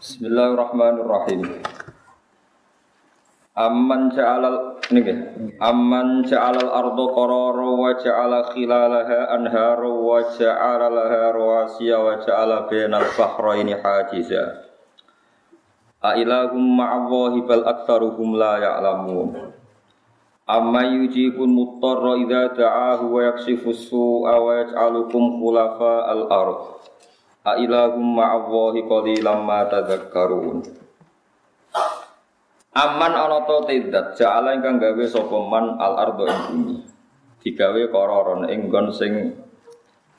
Bismillahirrahmanirrahim. Amman ja'alal niki amman ja'alal ardo qarara wa ja'ala khilalaha anhara wa ja'ala laha rawasiya wa ja'ala bainal bahraini hajiza. A ilahum ma'allahi bal aktsaruhum la ya'lamun. Amma yujibun muttarra idza da'ahu wa yakshifu su'a wa yaj'alukum khulafa al-ardh. Ilahum ma'allahi qalilam ma tadzakkarun. Aman ana ta tidak ja'ala ingkang gawe sapa man al ardo ing bumi. Digawe kororon ing nggon sing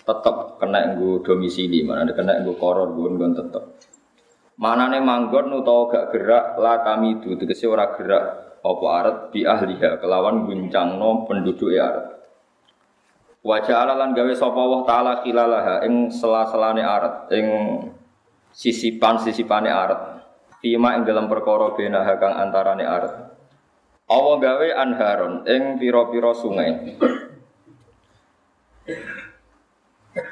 tetep kena nggo domisili, manane kena nggo koror nggon tetep. Manane manggon utawa gak gerak la kami du tegese ora gerak apa aret bi ahliha kelawan guncangno penduduke aret. Wajah Allah lan gawe sapa Allah taala khilalaha ing sela-selane aret, ing sisipan-sisipane aret. Fima ing dalam perkara benaha kang antarane aret. Allah gawe anharon ing pira-pira sungai.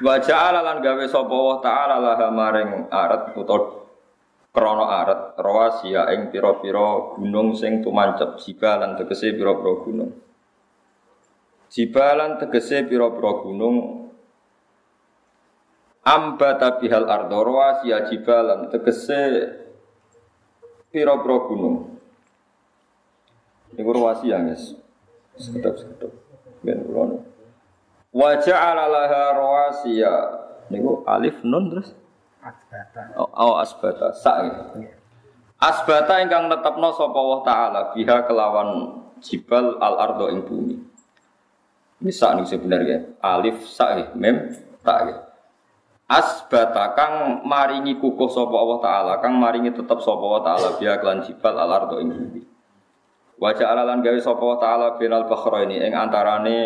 Wajah Allah lan gawe sapa Allah taala laha maring aret utawa krana aret rawasia ing pira-pira gunung sing tumancep jibalan tegese pira-pira gunung. Jibalan tegese pira-pira gunung ambata bihal ardo rawasia jibalan tegese pira-pira gunung. Iku rawasia guys. Sekedap-sekedap. Ben kula Wa ja'ala laha rawasiya. Niku alif nun terus Asbata. Oh, oh asbata, sak ya. Asbata ingkang netepno sapa Allah taala biha kelawan jibal al ardo ing bumi. Ini sak nih sebenarnya. Alif sak mem tak ya. Asbata kang maringi kukuh sapa Allah taala, kang maringi tetep sapa Allah taala biha kelan jibal al ardo ing bumi. Wajah alalan gawe sapa Allah taala binal ini ing antarane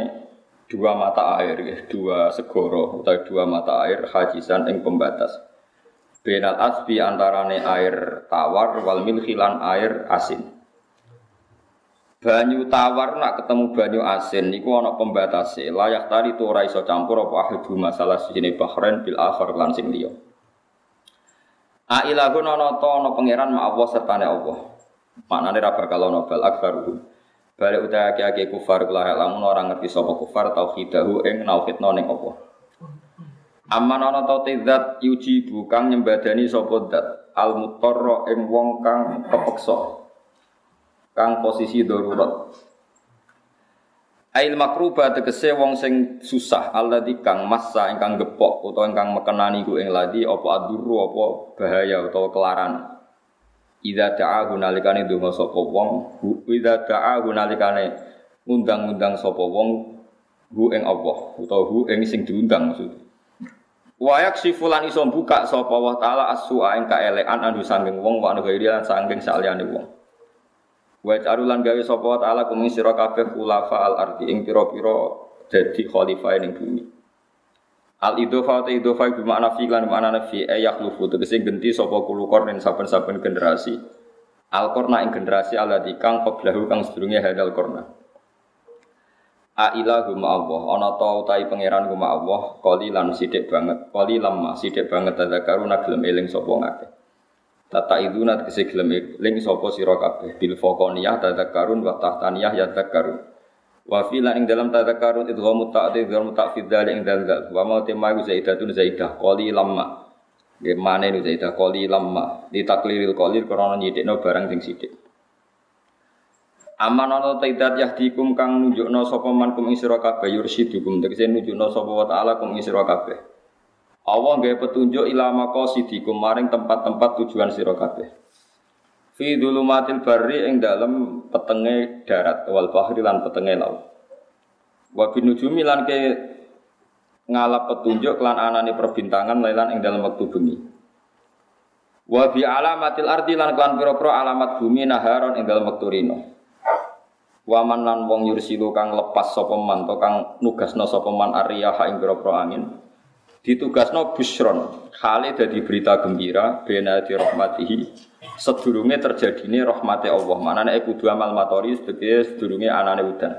dua mata air, ya, dua segoro atau dua mata air hajisan ing pembatas. Benal asbi antarane air tawar wal milhilan air asin. Banyu tawar nak ketemu banyu asin niku ana pembatase. Layak tadi tu ora iso campur apa ahadu masalah sini bahrain bil akhir lan sing liya. A ilahun ana ta ana pangeran ma Allah sertane Allah. Maknane ra bakal ana bal akbaru. Balik utai ake kufar kula lamun orang ngerti sapa kufar tauhidahu ing nauhidno ning apa. Aman ana ta zat yuji kang nyembadani sapa zat al mutarra ing wong kang kepeksa. Kang posisi darurat. Ail makruba tegese wong sing susah alladzi kang massa ingkang gepok utawa ingkang mekenani ku ing ladi apa aduru apa bahaya utawa kelaran. Idza ta'ahu nalikane donga sapa wong, idza ta'ahu nalikane ngundang-undang sapa wong hu ing Allah utawa hu ing sing diundang maksud. Si fulan iso buka sapa wa taala asu ing kaelekan anu sanging wong wa anu lan sanging saliyane wong. Wa carulan gawe sapa taala kumi sira kabeh khulafa al ardi ing pira-pira dadi khalifah ning bumi. Al idhofa ta idhofa bi makna fi lan makna nafi ayak lufu tegese genti sapa kulo kornen saben-saben generasi. Al korna ing generasi alati kang qablahu kang sedurunge hadal korna. A ilahu Allah, ana ta utahi pangeran ku Allah, qalilan sithik banget, qalilan ma sithik banget tadzakaruna gelem eling sapa ngakeh. Tata iduna tegese gelem eling sapa sira kabeh bil faqaniyah tadzakarun wa tahtaniyah ya tadzakarun. Wa fi lan ing dalam tadzakarun idghamu ta'did wa mutafid dzalik ing dalal. Wa ma tema zaidatun zaidah qalilan ma. Nggih mane nu zaidah qalilan ma. Di takliril qalil krana nyithikno barang sing sithik. Aman ana taidat yahdikum kang nunjukno sapa man kum ing sira kabeh yursidukum tegese nunjukno sapa wa taala kum ing sira kabeh. Allah gawe petunjuk ilama qasidikum maring tempat-tempat tujuan sira kabeh. Fi dulumatil barri ing dalem petenge darat wal bahri lan petenge laut. Wa binujumi lan ke ngalap petunjuk lan anane perbintangan lan ing dalam waktu bumi. Wa bi alamatil ardi lan kelan pira-pira alamat bumi naharon ing dalam waktu rino. Waman lan wong yursilu kang lepas sapa man to kang nugasno sapa man ariyah ing pira-pira angin. Ditugasno busron, hale dadi berita gembira bena di rahmatihi. Sedurunge terjadine rahmate Allah. Manane kudu amal matori sedaya sedurunge anane udan.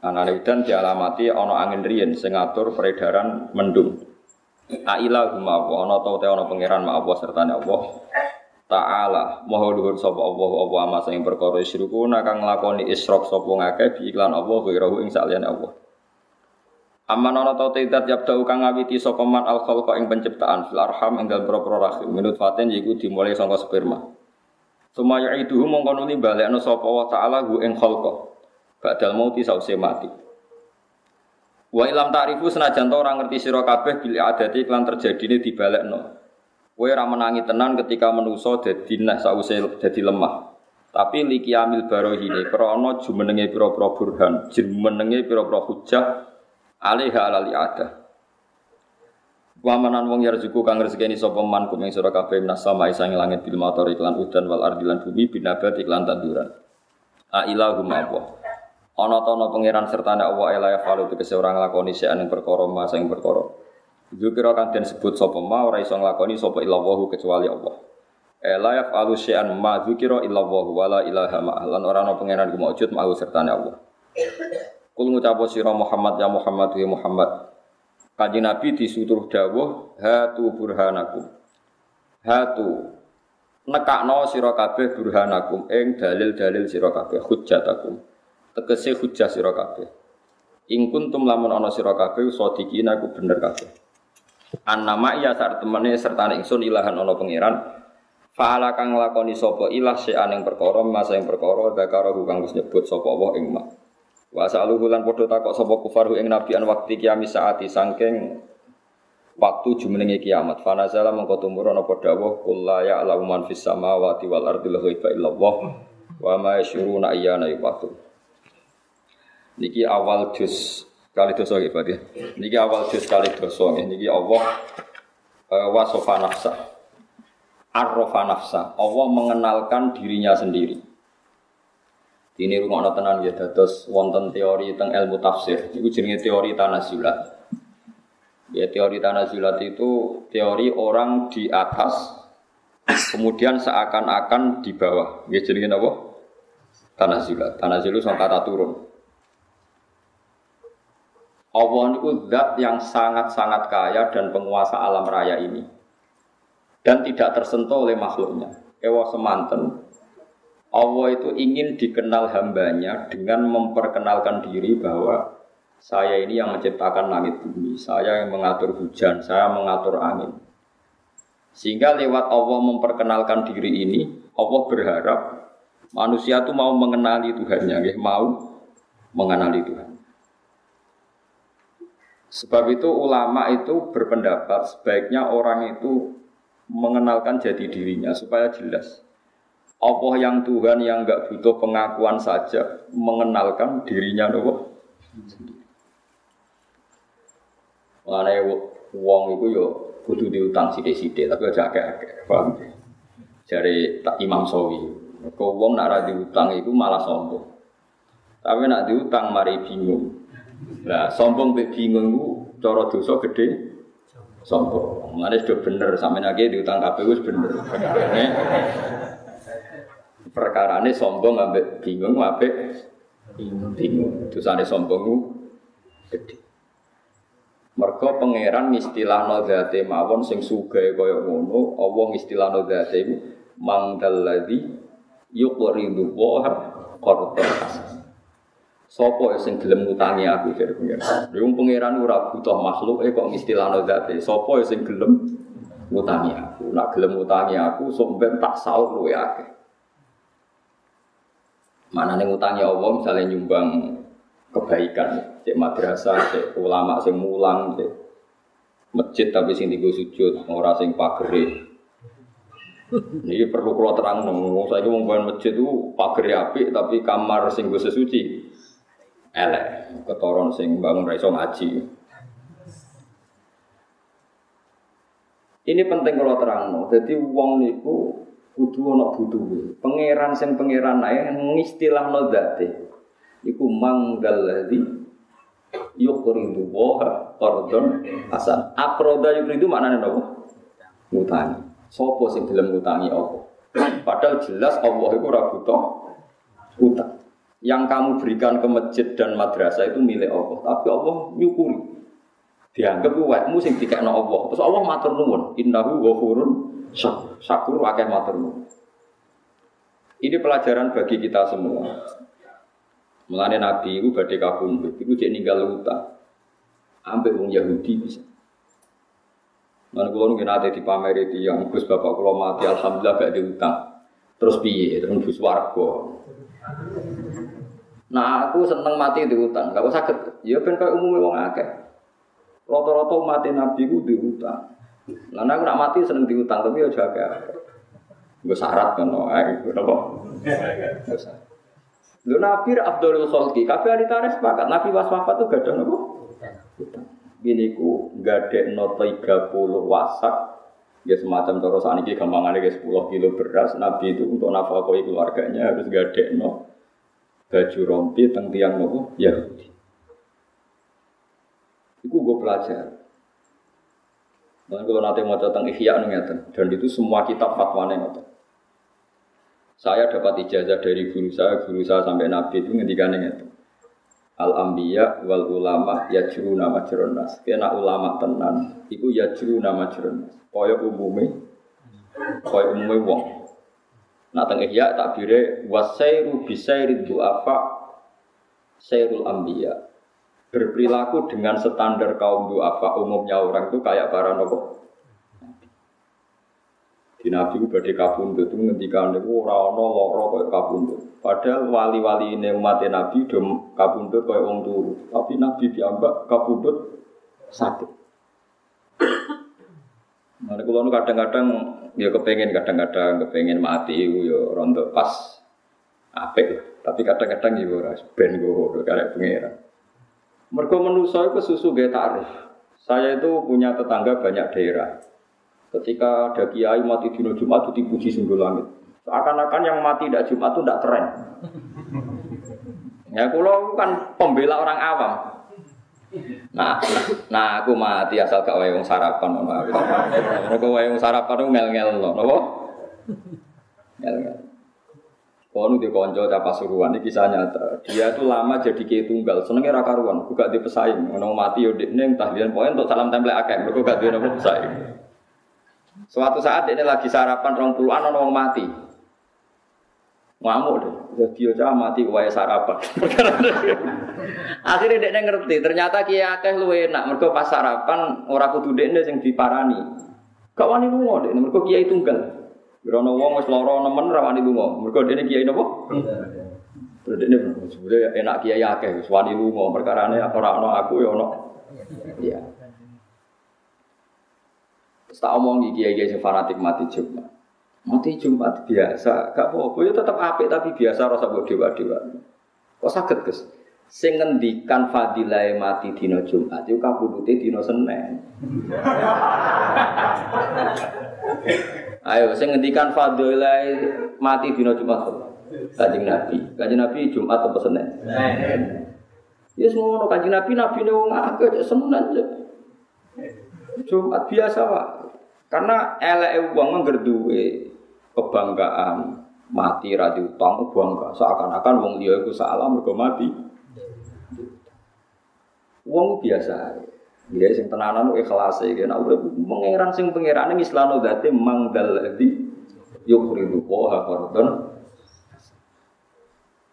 Anane udan dialamati ana angin riyen sing peredaran mendung. Aila huma Allah ana ta ana pangeran ma Allah serta Allah. Ta'ala maha luhur sapa Allah apa ama sing perkara isyriku kang nglakoni isyrok sapa ngakeh bi iklan Allah ghirahu ing saliyane Allah. Aman ana ta tidak yabda kang ngawiti sapa man al khalqa ing penciptaan fil arham ing dalem propro rahim minut faten yiku dimulai saka sperma. Sumaya itu mongko nuli balekno sapa wa taala hu ing khalqa. Badal mauti sause mati. Wa ilam ta'rifu senajan to ora ngerti sira kabeh bil adati lan terjadine dibalekno. Kowe ora menangi tenan ketika menusa dadi nah sause dadi lemah. Tapi liki amil barohine krana jumenenge pira-pira burhan, jumenenge pira-pira hujah alaiha alali ada. Wamanan wong yarzuku kang rezekeni sapa man kum ing sira kabeh minas sama isang langit bil mator iklan udan wal ardi lan bumi binabat iklan tanduran. A ilahum apa? Ana ta ana pangeran sertane Allah ela ya falu tegese ora nglakoni sing perkara ma sing perkara. Zukira kang den sebut sapa ma ora iso nglakoni sapa illallahu kecuali Allah. Ela ya falu syai'an ma zukira illallahu wala ilaha ma lan ora ana pangeran ku maujud ma sertane Allah. Kul ngucapo sira Muhammad ya Muhammad ya Muhammad. Kanjeng Nabi disuruh dawuh hatu burhanakum. Hatu nekakno sira kabeh burhanakum ing dalil-dalil sira kabeh hujjatakum. Tegese hujjah sira kabeh. Ing kuntum lamun ana sira kabeh sadiqina aku bener kabeh. An nama iya saat temene serta ingsun ilahan ono pangeran. Fa'ala kang nglakoni sapa ilah sean ing perkara masa ing perkara dakara kang wis nyebut sapa Allah ing mak. Wa saluhu lan padha takok sapa kufaru ing nabi an waktu kiamat saati sangking waktu jumenenge kiamat. Fa nazala mengko tumurun apa dawuh qul la ya'lamu man fis samawati wal ardi ghaiba illallah wa ma yashuruna ayyana yubatu. Niki awal juz kali dosa nggih Pak Niki awal juz kali dosa nggih niki Allah uh, wasofa nafsa. Arrofa nafsa. Allah mengenalkan dirinya sendiri. Ini rumah tenan ya dados wonten teori tentang ilmu tafsir. Itu jenenge teori tanazulat. Ya teori tanazulat itu teori orang di atas kemudian seakan-akan di bawah. Ya jenenge apa? Tanazulat. Tanazulat itu kata turun. Allah itu zat yang sangat-sangat kaya dan penguasa alam raya ini. Dan tidak tersentuh oleh makhluknya. Ewa semanten, Allah itu ingin dikenal hambanya dengan memperkenalkan diri bahwa saya ini yang menciptakan langit bumi, saya yang mengatur hujan, saya mengatur angin. Sehingga lewat Allah memperkenalkan diri ini, Allah berharap manusia itu mau mengenali Tuhannya, mau mengenali Tuhan. Sebab itu ulama itu berpendapat sebaiknya orang itu mengenalkan jati dirinya supaya jelas. Allah yang Tuhan yang nggak butuh pengakuan saja mengenalkan dirinya nopo. Mengenai wong itu yo butuh diutang sidik-sidik tapi aja agak-agak paham Jari tak Imam Sawi. Kau wong nak diutang itu malah sombong. Tapi nak diutang mari bingung. Nah, sombong be bingung ku cara dosa gede sombong. Mane sudah bener sampe lagi diutang wis bener. Perkarane sombong ambek bingung ambek bingung. Dosane sombong gede. Mergo pangeran istilahno zate mawon sing sugih kaya ngono, Allah istilahno zate iku mangdal ladzi yuqridu wa hasan. Sopo sing gelem ngutangi aku dari pengiran. Wong pengiran ora butuh makhluk eh kok istilahno zate. Sopo sing gelem ngutangi aku. Nak gelem ngutangi aku sok ben tak saur luwe akeh. Mana nih ngutangi Allah misalnya nyumbang kebaikan, cek madrasah, cek ulama sing mulang, cek masjid tapi sing digo sujud, ora sing pagere. Ini perlu kalau terang nunggu. Saya mau masjid itu pagere api tapi kamar sing gue sesuci elek ketoron sing bangun raiso ngaji ini penting kalau terang no. jadi uang niku kudu ono butuh pangeran sing pangeran ae ngistilah no date iku manggal ladzi yuqridu wa qardon hasan akroda yuqridu maknane napa ngutangi sapa sing gelem ngutangi apa padahal jelas Allah iku ora butuh utang yang kamu berikan ke masjid dan madrasah itu milik Allah. Tapi Allah nyukuri. Dianggap wetmu sing dikekno Allah. Terus Allah matur nuwun, innahu ghafurun syakur akeh matur nuwun. Ini pelajaran bagi kita semua. Mulane Nabi itu badhe kabundut, itu cek ninggal utang. Ambek wong Yahudi bisa. Mana kalau nunggu nanti di pamer itu yang Gus bapak kalau mati alhamdulillah gak diutang. Terus piye? Terus bus warga. Nah aku seneng mati diutang, gak usah sakit. Ya ben kayak umumnya wong akeh. Rata-rata mati Nabi ku diutang. Lah aku nak mati seneng diutang tapi ya jaga. Gue syarat kan, eh, apa? Lu Nabi Abdul Khalqi, kabeh ahli tarikh sepakat Nabi was wafat tuh gak ada nopo. Gini ku no 30 wasak ya semacam terus saniki gampangannya kayak 10 kilo beras Nabi itu untuk nafkahi keluarganya harus gak no baju rompi teng tiang nopo Yahudi. Iku gue pelajar. Dan kalau nanti mau tentang ikhya dan itu semua kitab fatwane ngoten. Saya dapat ijazah dari guru saya, guru saya sampai Nabi itu ngendikan itu. Al ambiya wal ulama yajru nama jeronas. Kena ulama tenan, itu yajru nama jeronas. Kaya umume, kaya umume wong. Nah teng ihya tak bire wasairu bisairi du'afa sairul ambiya. Berperilaku dengan standar kaum du'afa umumnya orang itu kayak para nopo di Nabi itu badai kabundut itu ngendikan itu orang ono loro kayak kabundut. Padahal wali-wali ini umat Nabi udah kabundut kayak orang turu. Tapi Nabi diambak kabundut sakit. Nah, kalau kadang-kadang ya kepengen kadang-kadang kepengen mati itu ya rontok pas apik Tapi kadang-kadang ya ora ben gue karek pengiran. Mereka menuso itu susu tarif. Saya itu punya tetangga banyak daerah. Ketika ada kiai mati di Jumat itu dipuji sungguh langit. Seakan-akan yang mati tidak Jumat itu tidak keren. Ya kalau kan pembela orang awam. Nah, nah aku mati asal gak wayung sarapan ngono wayung sarapan ngel-ngel loh, napa? Ngel-ngel. Kono di konco capa suruhan ini kisah nyata. Dia itu lama jadi kiai tunggal, senengnya raka ruan, buka di pesaing. Ngono mati yo dekne tahlilan poin untuk salam tempel akeh, mergo gak duwe napa pesaing. Suatu saat ini lagi sarapan rong puluhan orang mati. Ngamuk deh, jadi aja mati wae sarapan. Akhirnya dia ngerti, ternyata kia akeh lu enak. Mereka pas sarapan orang kudu dia yang diparani. Gak wani lungo deh, mereka kiai tunggal. Gerono wong wis lara nemen ra wani lungo. Mereka dia kiai nopo? Terus dia sebenarnya enak kiai akeh, wis wani lungo. Perkara ini ora ono aku ya ono. Iya. Tak omong kiai kiai fanatik mati Jumat. Mati Jumat biasa, gak apa-apa. Ya tetap apik tapi biasa rasa buat dewa dewa. Kok sakit kes? Sing ngendikan fadilah mati dino Jumat itu kabudute dino Senin. Ayo, sing ngendikan fadilah mati dino Jumat. Kanjeng Nabi, kanjeng Nabi Jumat atau Senin? Ya semua kanjeng Nabi, Nabi nih wong akeh Senin aja. Jumat biasa pak. Karena elek uang menggerduwe kebanggaan mati radi utang bangga seakan-akan wong dia itu salah mergo mati. Wong biasa. Dia sing tenanan ikhlas iki nek urip mengeran sing pangerane mislano date mangdal ladzi yukhridu wa fardhan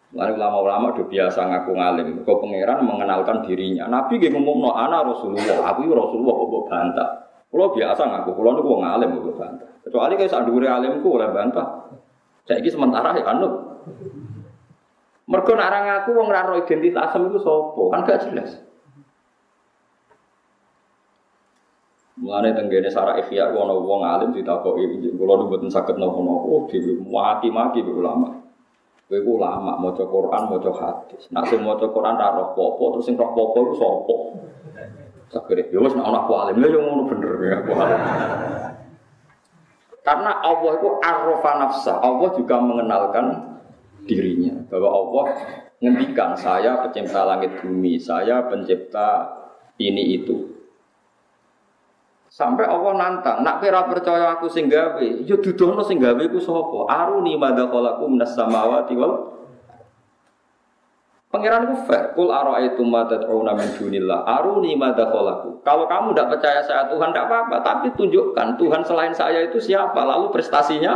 Lalu ulama-ulama udah biasa ngaku ngalim. Kau pangeran mengenalkan dirinya. Nabi gak ngomong no ana Rasulullah. Aku Rasulullah kok bantah. Kalau biasa ngaku, kalau niku wong alim kok bantah. Kecuali kayak sak dhuwure alimku oleh bantah. Saiki sementara ya kanut. Mergo ora ngaku ora identitas itu sapa? Kan gak jelas. Mulane tenggene sarah ikhya ana wong alim ditakoki kula nu mboten saged napa-napa oh dhewe maki-maki ulama. Kowe ku ulama maca Quran, maca hadis. Nek sing maca Quran ra roh apa terus sing roh apa iku sapa? Sakire ya wis ana alim lha yo ngono bener ya aku alim. Karena Allah itu arrofa nafsa, Allah juga mengenalkan dirinya bahwa Allah ngendikan saya pencipta langit bumi, saya pencipta ini itu. Sampai Allah nantang, nak kira percaya aku sing gawe, ya dudono sing gawe ku sapa? Aruni madza khalaqu minas samawati wal Pangeran itu fair. Kul itu ma tad'una min dunillah. Aruni ma Kalau kamu tidak percaya saya Tuhan tidak apa-apa, tapi tunjukkan Tuhan selain saya itu siapa, lalu prestasinya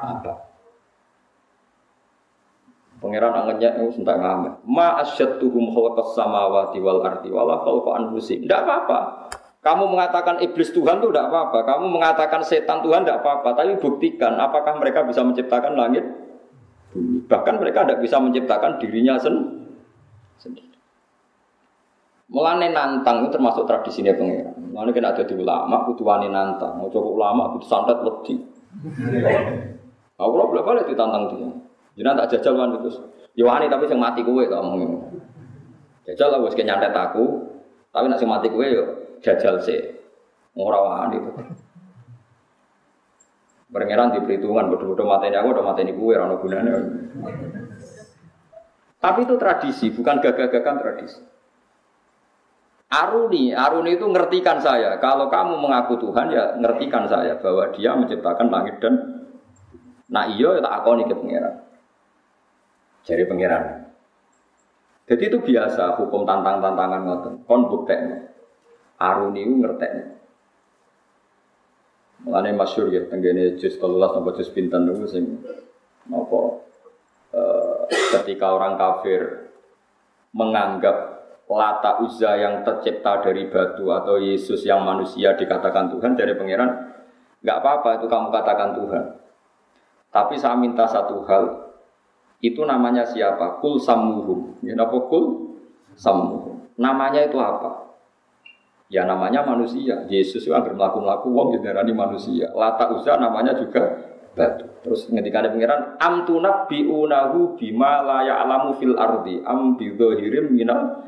apa. Pangeran angannya itu sentak ngamen. Ma asyadduhum khalaqas samawati wal ardi wala khalqa anfusihim. Tidak apa-apa. Kamu mengatakan iblis Tuhan itu tidak apa-apa. Kamu mengatakan setan Tuhan tidak apa-apa. Tapi buktikan apakah mereka bisa menciptakan langit. Bahkan mereka tidak bisa menciptakan dirinya sen sendiri. Mulane nantang itu termasuk tradisinya pengiran. Mulane kena ada di ulama, butuh wani nantang. Mau coba ulama, butuh santet lebih. Aku lo boleh boleh ditantang dia. Jangan tak jajal kan itu. Ya wani tapi yang mati kue ngomong. Jajal lah, gue nyantet aku. Tapi nak mati kue yo jajal sih. Ora wani itu. Pangeran di perhitungan, bodoh-bodoh mateni aku, udah mateni kue, rano gunanya. Tapi itu tradisi, bukan gagah-gagahan tradisi. Aruni, Aruni itu ngertikan saya. Kalau kamu mengaku Tuhan ya ngertikan saya bahwa Dia menciptakan langit dan nah iya ya tak akoni ke pangeran. Jadi pangeran. Jadi itu biasa hukum tantang-tantangan ngoten. Kon buktekno. Aruni itu ngertekno. Mulane masyhur ya tenggene juz 13 sampai juz pinten niku sing uh, ketika orang kafir menganggap Lata Uzza yang tercipta dari batu atau Yesus yang manusia dikatakan Tuhan dari pangeran nggak apa-apa itu kamu katakan Tuhan. Tapi saya minta satu hal. Itu namanya siapa? Kul samuhum ya kul samuhum namanya itu apa Ya namanya manusia. Yesus itu agar melaku melaku wong ya darani manusia. Lata usaha namanya juga batu. Terus ketika ada pengiran am tunabbi'unahu bima la ya'lamu fil ardi am bidzahirim minal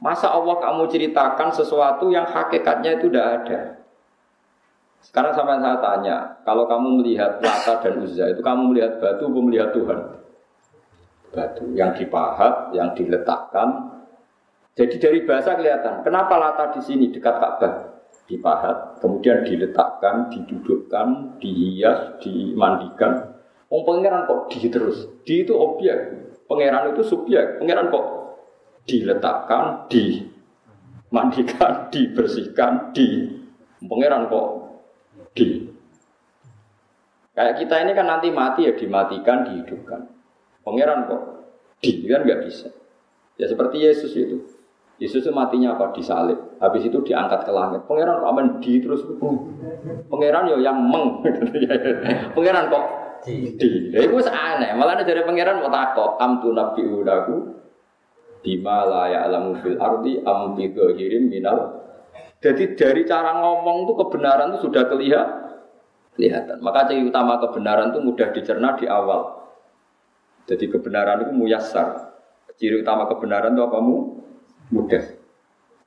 Masa Allah kamu ceritakan sesuatu yang hakikatnya itu tidak ada? Sekarang sampai saya tanya, kalau kamu melihat Lata dan Uzza itu kamu melihat batu atau melihat Tuhan? Batu yang dipahat, yang diletakkan, jadi dari bahasa kelihatan, kenapa latar di sini dekat Ka'bah? Dipahat, kemudian diletakkan, didudukkan, dihias, dimandikan. Oh pangeran kok di terus? Di itu objek, pangeran itu subjek. Pangeran kok diletakkan, dimandikan, dibersihkan, di pangeran kok di. Kayak kita ini kan nanti mati ya dimatikan, dihidupkan. Pangeran kok di kan nggak bisa. Ya seperti Yesus itu. Yesus itu matinya apa? Disalib. Habis itu diangkat ke langit. Pangeran kok aman di terus. Pangeran yo yang meng. pangeran kok di. di. Ya itu aneh. Malah ada dari pangeran mau takok. Am tu nabi udaku. Bima la ya'lamu fil ardi am bi minal. Jadi dari cara ngomong tuh kebenaran itu sudah kelihatan. kelihatan. Maka ciri utama kebenaran itu mudah dicerna di awal. Jadi kebenaran itu muyasar. Ciri utama kebenaran itu apa mu? Mudah.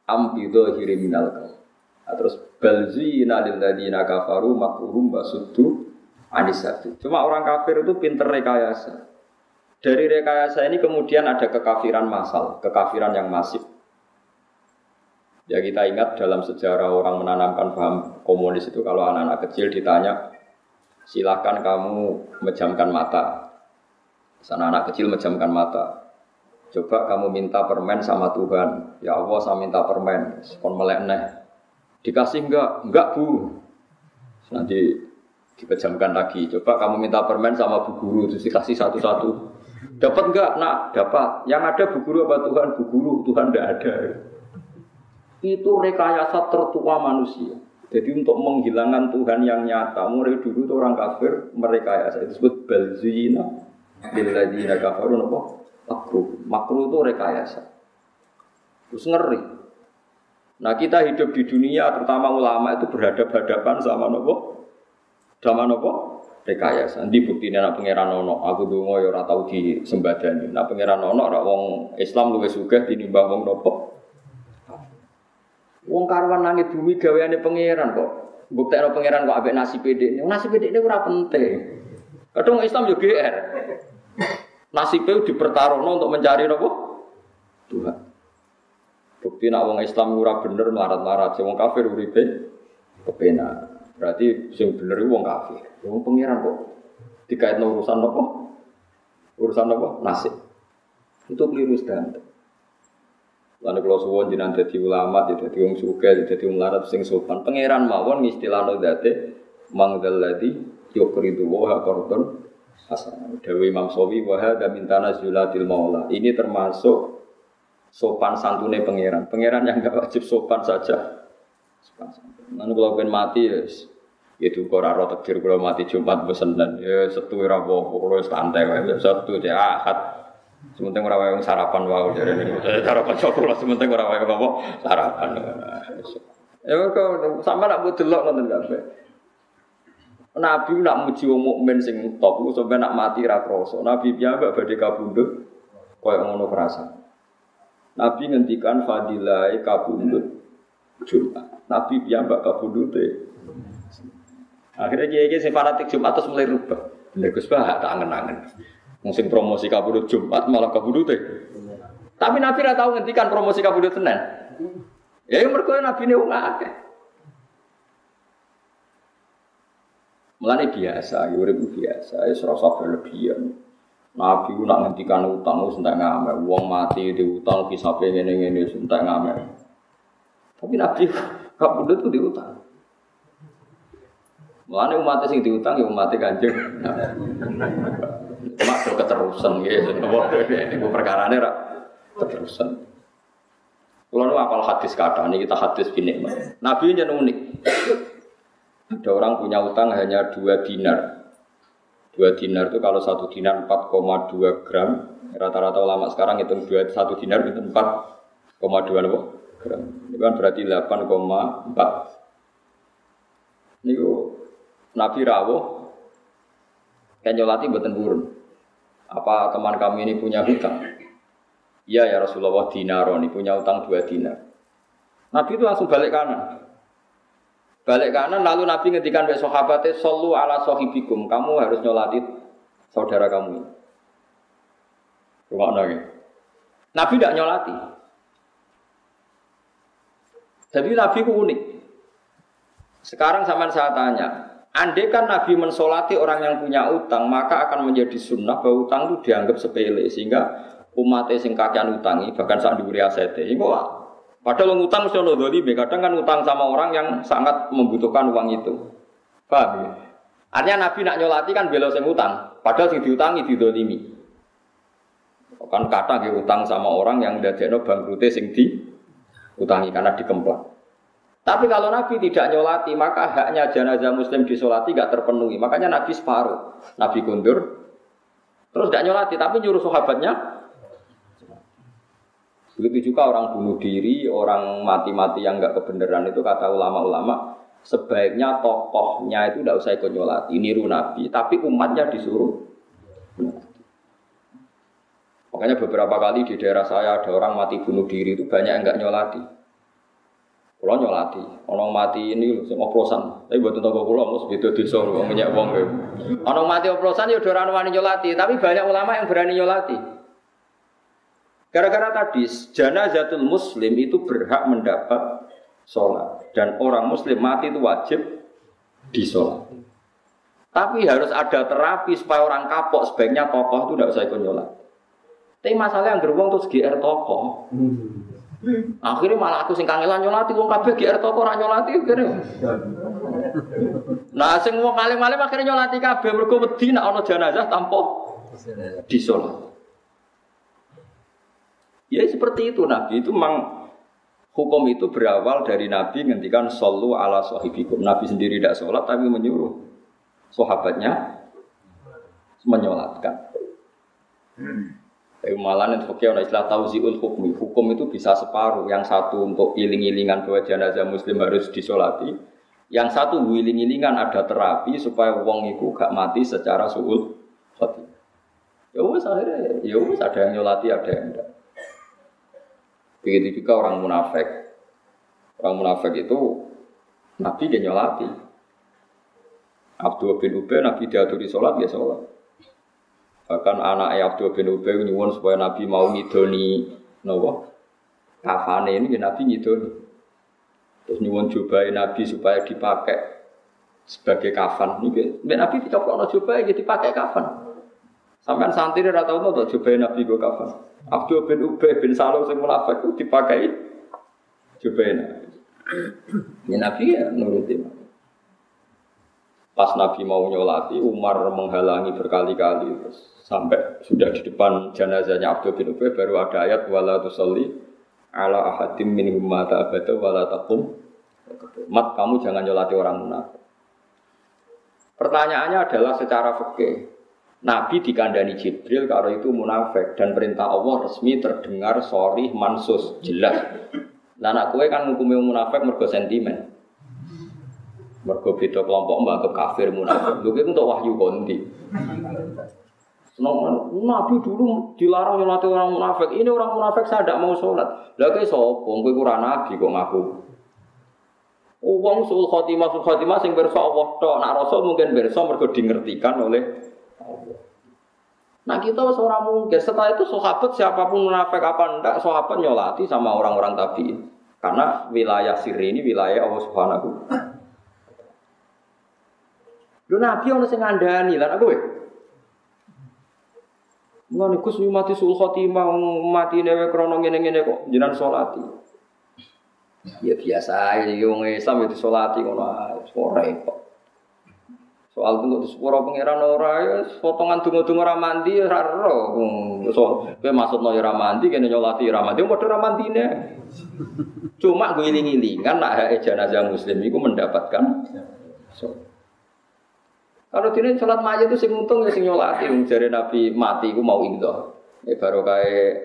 Ambido minal nah, terus balzina lil ladina kafaru makruhum basuddu anisatu cuma orang kafir itu pinter rekayasa. Dari rekayasa ini kemudian ada kekafiran masal kekafiran yang masif. Ya kita ingat dalam sejarah orang menanamkan paham komunis itu kalau anak-anak kecil ditanya silahkan kamu menjamkan mata. Sana anak kecil menjamkan mata. Coba kamu minta permen sama Tuhan. Ya Allah, saya minta permen. Kon melek neh. Dikasih enggak? Enggak, Bu. Nanti dipejamkan lagi. Coba kamu minta permen sama Bu Guru, terus dikasih satu-satu. Dapat enggak? Nak, dapat. Yang ada Bu Guru apa Tuhan? Bu Guru, Tuhan enggak ada. Itu rekayasa tertua manusia. Jadi untuk menghilangkan Tuhan yang nyata, mulai dulu itu orang kafir merekayasa. Itu disebut balzina. Lilladzina kafaru apa? Makruh. Makruh itu rekayasa. Terus ngeri. Nah kita hidup di dunia, terutama ulama itu berhadapan-hadapan sama nopo, sama nopo rekayasa. Nanti bukti anak pangeran nono, aku dulu ya ora tau di sembadani. Nah pangeran nono, orang wong Islam luwes suka tinimbang wong nopo. Wong karuan langit bumi gaweane pangeran kok. Bukti anak pangeran kok abek nasi pede. Nasi pede ini ora penting. Kadang Islam juga GR. Nasibnya dipertaruhkan untuk mencari apa? Tuhan. Bukti nak wong Islam ora bener marat-marat, wong kafir uripe kepena. Berarti sing bener wong kafir. Wong pangeran kok dikaitno urusan apa? Urusan apa? Nasib. Itu keliru standar. Lalu kalau suwon jinan jadi ulama, jadi wong suka, jadi wong larat sing sopan. Pangeran mawon istilah no date mangdal ladi yukridu wa hasan. Dewi Imam Sawi wa hadza min tanazulatil maula. Ini termasuk sopan santune pangeran. Pangeran yang enggak wajib sopan saja. Sopan santun. Lalu kalau pengen mati ya itu kok ora takdir kalau mati Jumat besen dan ya setu ora apa kalau santai wae setu ya ahad Sementing ora wae sarapan wae jare niku. Sarapan coklat sementing ora wae apa sarapan. Ya kok sampe nak mbok delok ngoten kabeh. Nabi nak muji wong mukmin sing top iku sampe nak mati ra krasa. Nabi piyambak badhe kabundut koyo ngono kerasa. Nabi ngendikan fadilai kabundut Jumat. Nabi piyambak kabundute. Akhirnya kiai kiai sing fanatik Jumat terus mulai rubah. Lha Gus Bah tak angen-angen. Mungkin promosi kabudut Jumat malah kabudut Tapi Nabi tidak tahu ngendikan promosi kabudut Senin. Ya mereka Nabi ini wong akeh. Mulane biasa, ya urip biasa, ya serasa berlebihan. Nabi ku nak ngendikan utang wis entek ngamer, wong mati di utang kisah ngene-ngene wis entek ngamer. Tapi Nabi kabudut itu diutang. Mulane umat sing diutang ya umat Kanjeng. Cuma keterusan ya, ini perkara ini keterusan. Kalau nu apal hadis kata, ini kita hadis gini, Nabi ini unik. Ada orang punya utang hanya dua dinar. Dua dinar itu kalau satu dinar 4,2 gram. Rata-rata ulama sekarang itu dua satu dinar itu 4,2 gram. Ini kan berarti 8,4. Ini Nabi rawuh kan nyolati buatan burun. Apa teman kami ini punya hutang? Iya ya Rasulullah dinaro ini punya utang dua dinar. Nabi itu langsung balik kanan. Balik kanan lalu Nabi ngetikan besok sahabatnya solu ala sohibikum. Kamu harus nyolati saudara kamu. Rumah lagi. Nabi tidak nyolati. Jadi Nabi itu unik. Sekarang sama saya tanya, Andai kan Nabi mensolati orang yang punya utang, maka akan menjadi sunnah bahwa utang itu dianggap sepele sehingga umat sing kakean utangi bahkan saat diberi aset ini padahal utang mesti ono kadang kan utang sama orang yang sangat membutuhkan uang itu. Paham ya? Artinya Nabi nak nyolati kan bela sing utang, padahal sing diutangi didolimi. Kan kata ke utang sama orang yang dadekno bangkrute sing di utangi karena dikemplang. Tapi kalau Nabi tidak nyolati, maka haknya jenazah Muslim disolati gak terpenuhi. Makanya Nabi separuh. Nabi kundur, terus gak nyolati, tapi nyuruh sahabatnya. Begitu juga orang bunuh diri, orang mati-mati yang gak kebenaran itu kata ulama-ulama, sebaiknya tokohnya itu tidak usah ikut nyolati, niru Nabi, tapi umatnya disuruh. Makanya beberapa kali di daerah saya ada orang mati bunuh diri itu banyak yang nggak nyolati. Kulo nyolati, orang mati ini sing oplosan. Tapi buat tentang kulo mus itu desa wong minyak wong kowe. Orang mati oplosan ya udah wani nyolati, tapi banyak ulama yang berani nyolati. Gara-gara tadi janazatul muslim itu berhak mendapat sholat dan orang muslim mati itu wajib disolat. Tapi harus ada terapi supaya orang kapok sebaiknya tokoh itu tidak usah ikut nyolat. Tapi masalah yang gerbong terus GR tokoh. Akhirnya malah aku sing kangelan nyolati wong kabeh GR toko ora nyolati kene. Nah sing wong alim-alim akhirnya nyolati kabeh mergo wedi nek ana jenazah tanpa disolat. Ya seperti itu Nabi itu memang hukum itu berawal dari Nabi ngendikan sallu ala sahibikum. Nabi sendiri tidak sholat tapi menyuruh sahabatnya menyolatkan. Tapi malah itu fakir ada istilah tauziul hukmi. Hukum itu bisa separuh. Yang satu untuk iling-ilingan bahwa jenazah muslim harus disolati. Yang satu wiling-ilingan ada terapi supaya wong itu gak mati secara suul hati. Ya wes akhirnya, ya wes ada yang nyolati, ada yang enggak. Begitu juga orang munafik. Orang munafik itu Nabi dia nyolati. Abdul bin Ubay Nabi diaturi sholat, ya sholat. Bahkan anak Abdul bin Ubay nyuwun supaya Nabi mau ngidoni nopo kafane ini ya Nabi ngidoni. Terus nyuwun jubai Nabi supaya dipakai sebagai kafan. Ini Nabi tidak perlu jubai jadi dipakai kafan. Sampai santri ora tau tuh jubahe Nabi go kafan. Abdul bin Ubay bin Salul sing munafik itu dipakai jubahe Nabi. Ya Nabi ya nuruti. Pas Nabi mau nyolati, Umar menghalangi berkali-kali sampai sudah di depan jenazahnya Abdul bin Ubay baru ada ayat wala tusalli ala ahadim minhum mata abada wala taqum Mat kamu jangan nyolati orang munafik. Pertanyaannya adalah secara fikih. Nabi dikandani Jibril kalau itu munafik dan perintah Allah resmi terdengar sorry mansus jelas. Nah, anak kue kan ngukumi munafik mergo sentimen. Mergo beda kelompok mbak kafir munafik. Lho untuk wahyu konti. Nabi dulu dilarang nyolati orang munafik. Ini orang munafik saya tidak mau sholat. Lah kayak sopo, kowe kurang nabi kok ngaku. Uang sul khotimah sul khotimah sing berso Allah tok. Nak rasul mungkin berso mergo dingertikan oleh. Nah kita seorang mungkin. Setelah itu sahabat siapa pun munafik apa ndak sahabat nyolati sama orang-orang tabiin. Karena wilayah sirri ini wilayah Allah Subhanahu Lho nabi ono sing ngandani. Lan aku Ngono Gus mati sul khotimah mati newe krana ngene-ngene kok jenengan salati. Ya biasa iki wong Islam itu salati ngono ora kok. Soal tunggu di sepuro pangeran ora ya potongan tunggu-tunggu ora mandi ora ro. So, kowe maksudno ora mandi kene nyolati ora mandi padha ora mandine. Cuma gue iling-ilingan nak hak jenazah muslim itu mendapatkan so. Kalau dini sholat mayat itu sing untung ya sing nyolati, wong Nabi mati ku mau itu. Ya baru kayak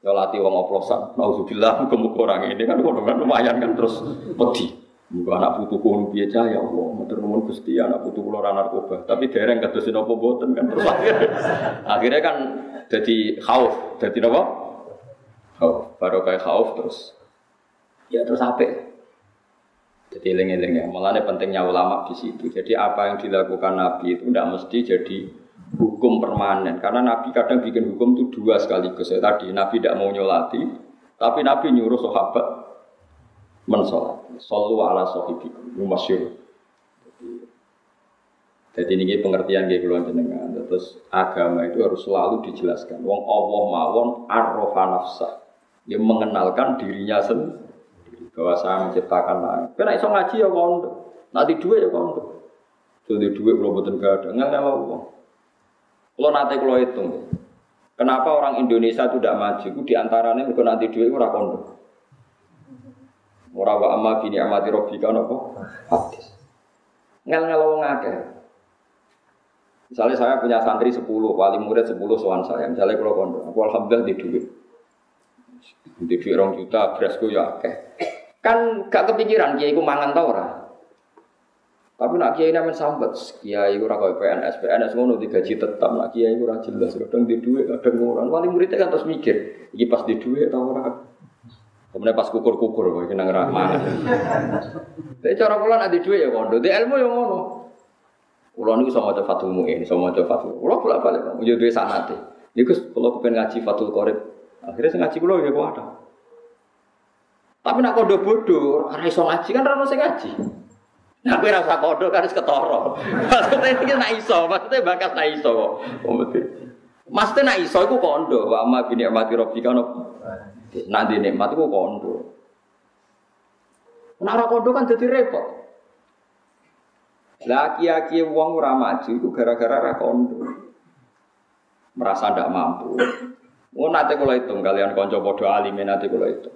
nyolati wong oplosan. Nauzubillah muga orang ini kan lumayan kan terus wedi. Muga anak putu kulo piye ya Allah, matur nuwun Gusti anak putu kulo narkoba. Tapi dereng kados napa boten kan terus akhirnya, kan jadi khauf, jadi napa? Khauf, baru kayak khauf terus. Ya terus apik. Jadi eling-eling ya, malah pentingnya ulama di situ. Jadi apa yang dilakukan Nabi itu tidak mesti jadi hukum permanen. Karena Nabi kadang bikin hukum itu dua sekaligus. Ya, tadi Nabi tidak mau nyolati, tapi Nabi nyuruh sahabat mensolat. Sallu ala sahibikum. Masyur. Jadi ini pengertian kayak keluar jenengan. Terus agama itu harus selalu dijelaskan. Wong Allah mawon arrofa nafsah. Yang mengenalkan dirinya sendiri bahwa saya menciptakan langit. Kena iso ngaji ya kondo, nanti dua ya kondo. Jadi dua kalau betul gak ada, nggak ada uang. Kalau nanti kalau hitung, kenapa orang Indonesia tidak maju? Itu di antaranya kalau nanti dua itu kondo. Orang wa amma bini amati robbika nopo hadis. Ngel ngel wong akeh. Misalnya saya punya santri 10, wali murid 10 soal saya. Misalnya kalau kondo, aku alhamdulillah di duit. Di duit rong juta, berasku ya akeh. Kan gak kepikiran kiai ku mangan tau ora. Tapi nak kiai namen sambat, kiai ora kaya PNS, PNS ngono digaji tetap, nak kiai ora jelas, kadang di duit, kadang ngono. Wali muridnya kan terus mikir, iki pas di duit tau ora. Kemudian pas kukur-kukur, kena ngerak mangan. Tapi cara kula nak di duit ya kondo, di ilmu ya ngono. Kula niku sama maca Fathul Muin, sama maca Fathul. Kula bolak-balik, yo duwe sanate. Niku kula kepen ngaji Fathul Qorib. Akhirnya sing ngaji kula ya kok ada. Tapi nak kodo bodoh, karena iso ngaji kan rano sing ngaji. Nah, kowe rasa kodo kan ketoro. Maksudnya ini nak iso, maksudnya bakat nak iso kok. Maksudnya nak iso itu kondo, wa amma bini amati robbi kan nanti nikmat itu kondo. Nak kondo kan jadi repot. Laki-laki wong ora maju itu gara-gara ra kondo. Merasa ndak mampu. Oh nanti kalau hitung kalian konco bodoh alimin nanti kalau itu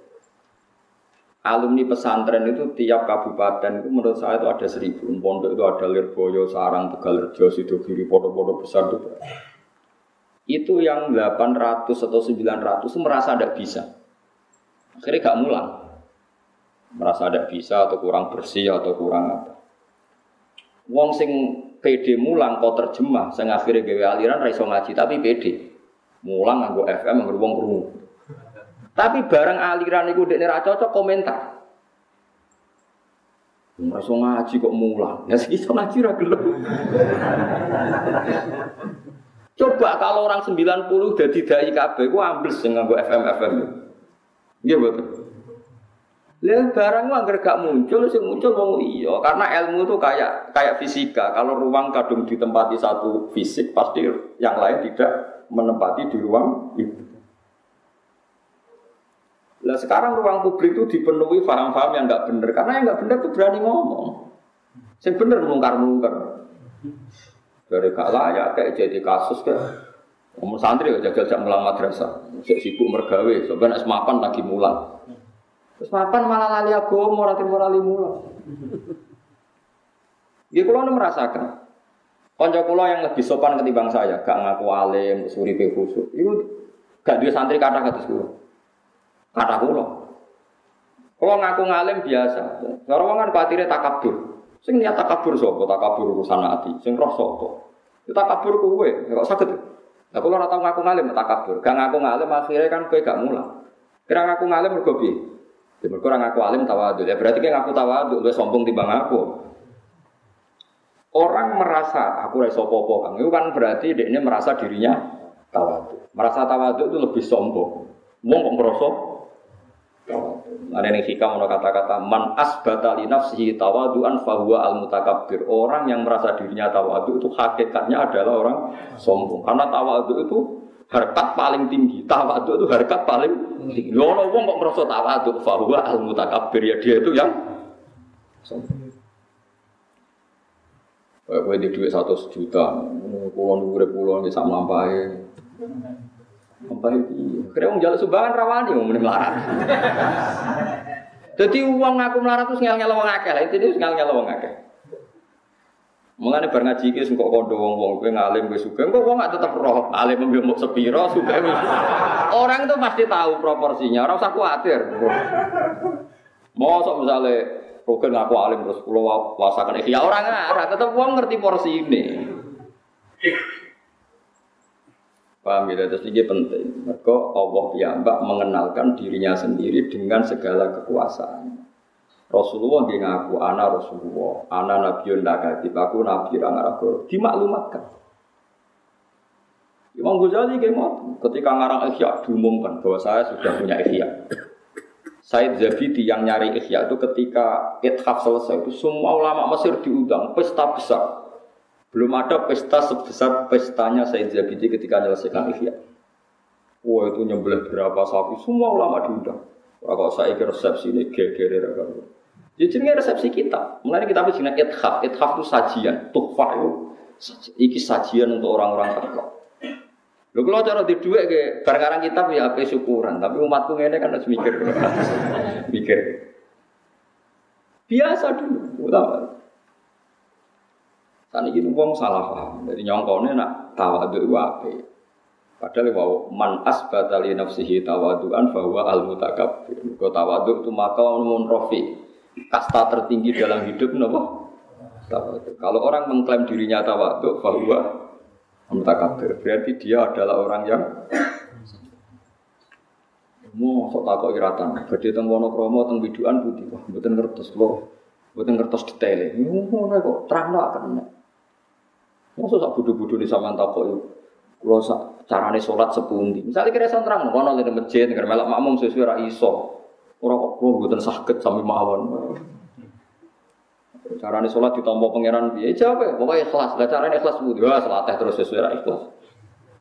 alumni pesantren itu tiap kabupaten itu menurut saya itu ada seribu pondok itu ada Lirboyo, Sarang, Tegal Rejo, Sidogiri, pondok-pondok besar itu itu yang 800 atau 900 itu merasa tidak bisa akhirnya gak mulang merasa tidak bisa atau kurang bersih atau kurang apa wong sing PD mulang kau terjemah saya akhirnya gawe aliran raiso ngaji tapi PD mulang nganggo FM nganggo wong krungu tapi barang aliran itu dekne ra cocok komentar. Masuk ngaji kok mulang. Ya segitu ngaji ra. Coba kalau orang 90 jadi dai kabeh ku ambles sing nganggo FM FM. Iya betul. Lah barang anggar gak muncul sing muncul wong iya karena ilmu itu kayak kayak fisika. Kalau ruang kadung ditempati satu fisik pasti yang lain tidak menempati di ruang itu. Lah sekarang ruang publik itu dipenuhi paham-paham yang nggak benar karena yang nggak benar itu berani ngomong. Yang benar mungkar-mungkar. Dari gak layak kayak jadi kasus kayak Ngomong santri ya jaga-jaga mulang madrasah. Sibuk mergawe, sebenarnya semapan lagi mulang. Terus mapan malah lali agama, ora timur lali mula. Nggih kula merasakan. Kanca kula yang lebih sopan ketimbang saya, gak ngaku alim, suripe khusuk. Iku gak duwe santri kata kados kula. Kata kula. Kula ngaku ngalim biasa. Cara wong kan batire takabur. Sing niat takabur sapa? Takabur urusan ati. Sing roh sapa? Ya takabur kowe, kok saged. Lah kula ora tau ngaku ngalim takabur. Gak ngaku ngalim akhirnya kan kowe gak mulang. Kira ngaku ngalim mergo piye? Ya orang ngaku alim tawadul. Ya berarti kan ngaku tawadul, lebih sombong timbang aku. Orang merasa aku raiso popo kang, itu kan berarti dia ini merasa dirinya tawadul. Merasa tawadul itu lebih sombong. Mau kok merasa Ada yang hikam mau kata-kata man asbata li nafsihi tawaduan fahuwa al mutakabbir. Orang yang merasa dirinya tawadu itu hakikatnya adalah orang sombong. Karena tawadu itu harkat paling tinggi. Tawaduk itu harkat paling tinggi. Ono wong kok merasa tawaduk bahwa al mutakabbir ya dia itu yang Kayak gue di duit satu juta, puluhan dua puluhan bisa melampai. Melampai itu, kira orang jalan sumbangan rawani mau menelar. Jadi uang aku melarat terus ngel ngel wong akeh lah, itu ngel ngel wong akeh. Mengenai bar ngaji iki kok kondo wong-wong kowe ngalim kowe sugih. Kok wong gak tetep roh alim mbok sepiro sugih. Orang itu pasti tahu proporsinya, ora usah kuatir. Mosok misale Rogen ngaku alim terus pulau wasakan ya orang ngarah, tetep wong ngerti porsi ini. Paham ya, terus ini penting. Maka Allah piyambak mengenalkan dirinya sendiri dengan segala kekuasaan. Rasulullah nggih ngaku ana Rasulullah, ana nabiyun lakatib, aku nabi ra ngarang dimaklumatkan. Imam Ghazali nggih ketika ngarang Ihya diumumkan bahwa saya sudah punya Ihya. Said Zabidi yang nyari Ihya itu ketika ithaf selesai itu semua ulama Mesir diundang pesta besar. Belum ada pesta sebesar pestanya Said Zabidi ketika menyelesaikan Ihya. Wah itu nyembelih berapa sapi, semua ulama diundang. Kalau saya kira resepsi ini gegere Ya jenenge resepsi kita. Mulai kita harus jenenge ithaf. Ithaf itu sajian, tuhfah itu. Iki sajian untuk orang-orang takwa. Lho kalau cara di dua ke barang kitab ya apa syukuran, tapi umatku ini kan harus mikir. mikir. Biasa dulu, utama. Saat ini wong salah paham. Jadi nyongkone nak tawadu apa? Padahal wow man asbata li nafsihi tawaduan bahwa al mutakabbir. Kau tawadu itu maka mun rofi kasta tertinggi dalam hidup nopo Kalau orang mengklaim dirinya tawaduk bahwa mutakabir, berarti dia adalah orang yang mau sok takok iratan. Badhe teng Wonokromo teng biduan putih, wah mboten ngertos kula. Mboten ngertos detaile. Ngono kok terangno akan nek. Mosok sak bodho-bodho ni sampean takok. Kula sak carane salat sepundi. Misalnya kira terang kono ning masjid, nek melok makmum sesuai ra iso. Orang kok kulo buatan sakit sampai mawon. Carane sholat ditompo pangeran piye? Jawab ya, pokoknya ikhlas. Lah carane ikhlas bu, wah selatih terus sesuai ikhlas.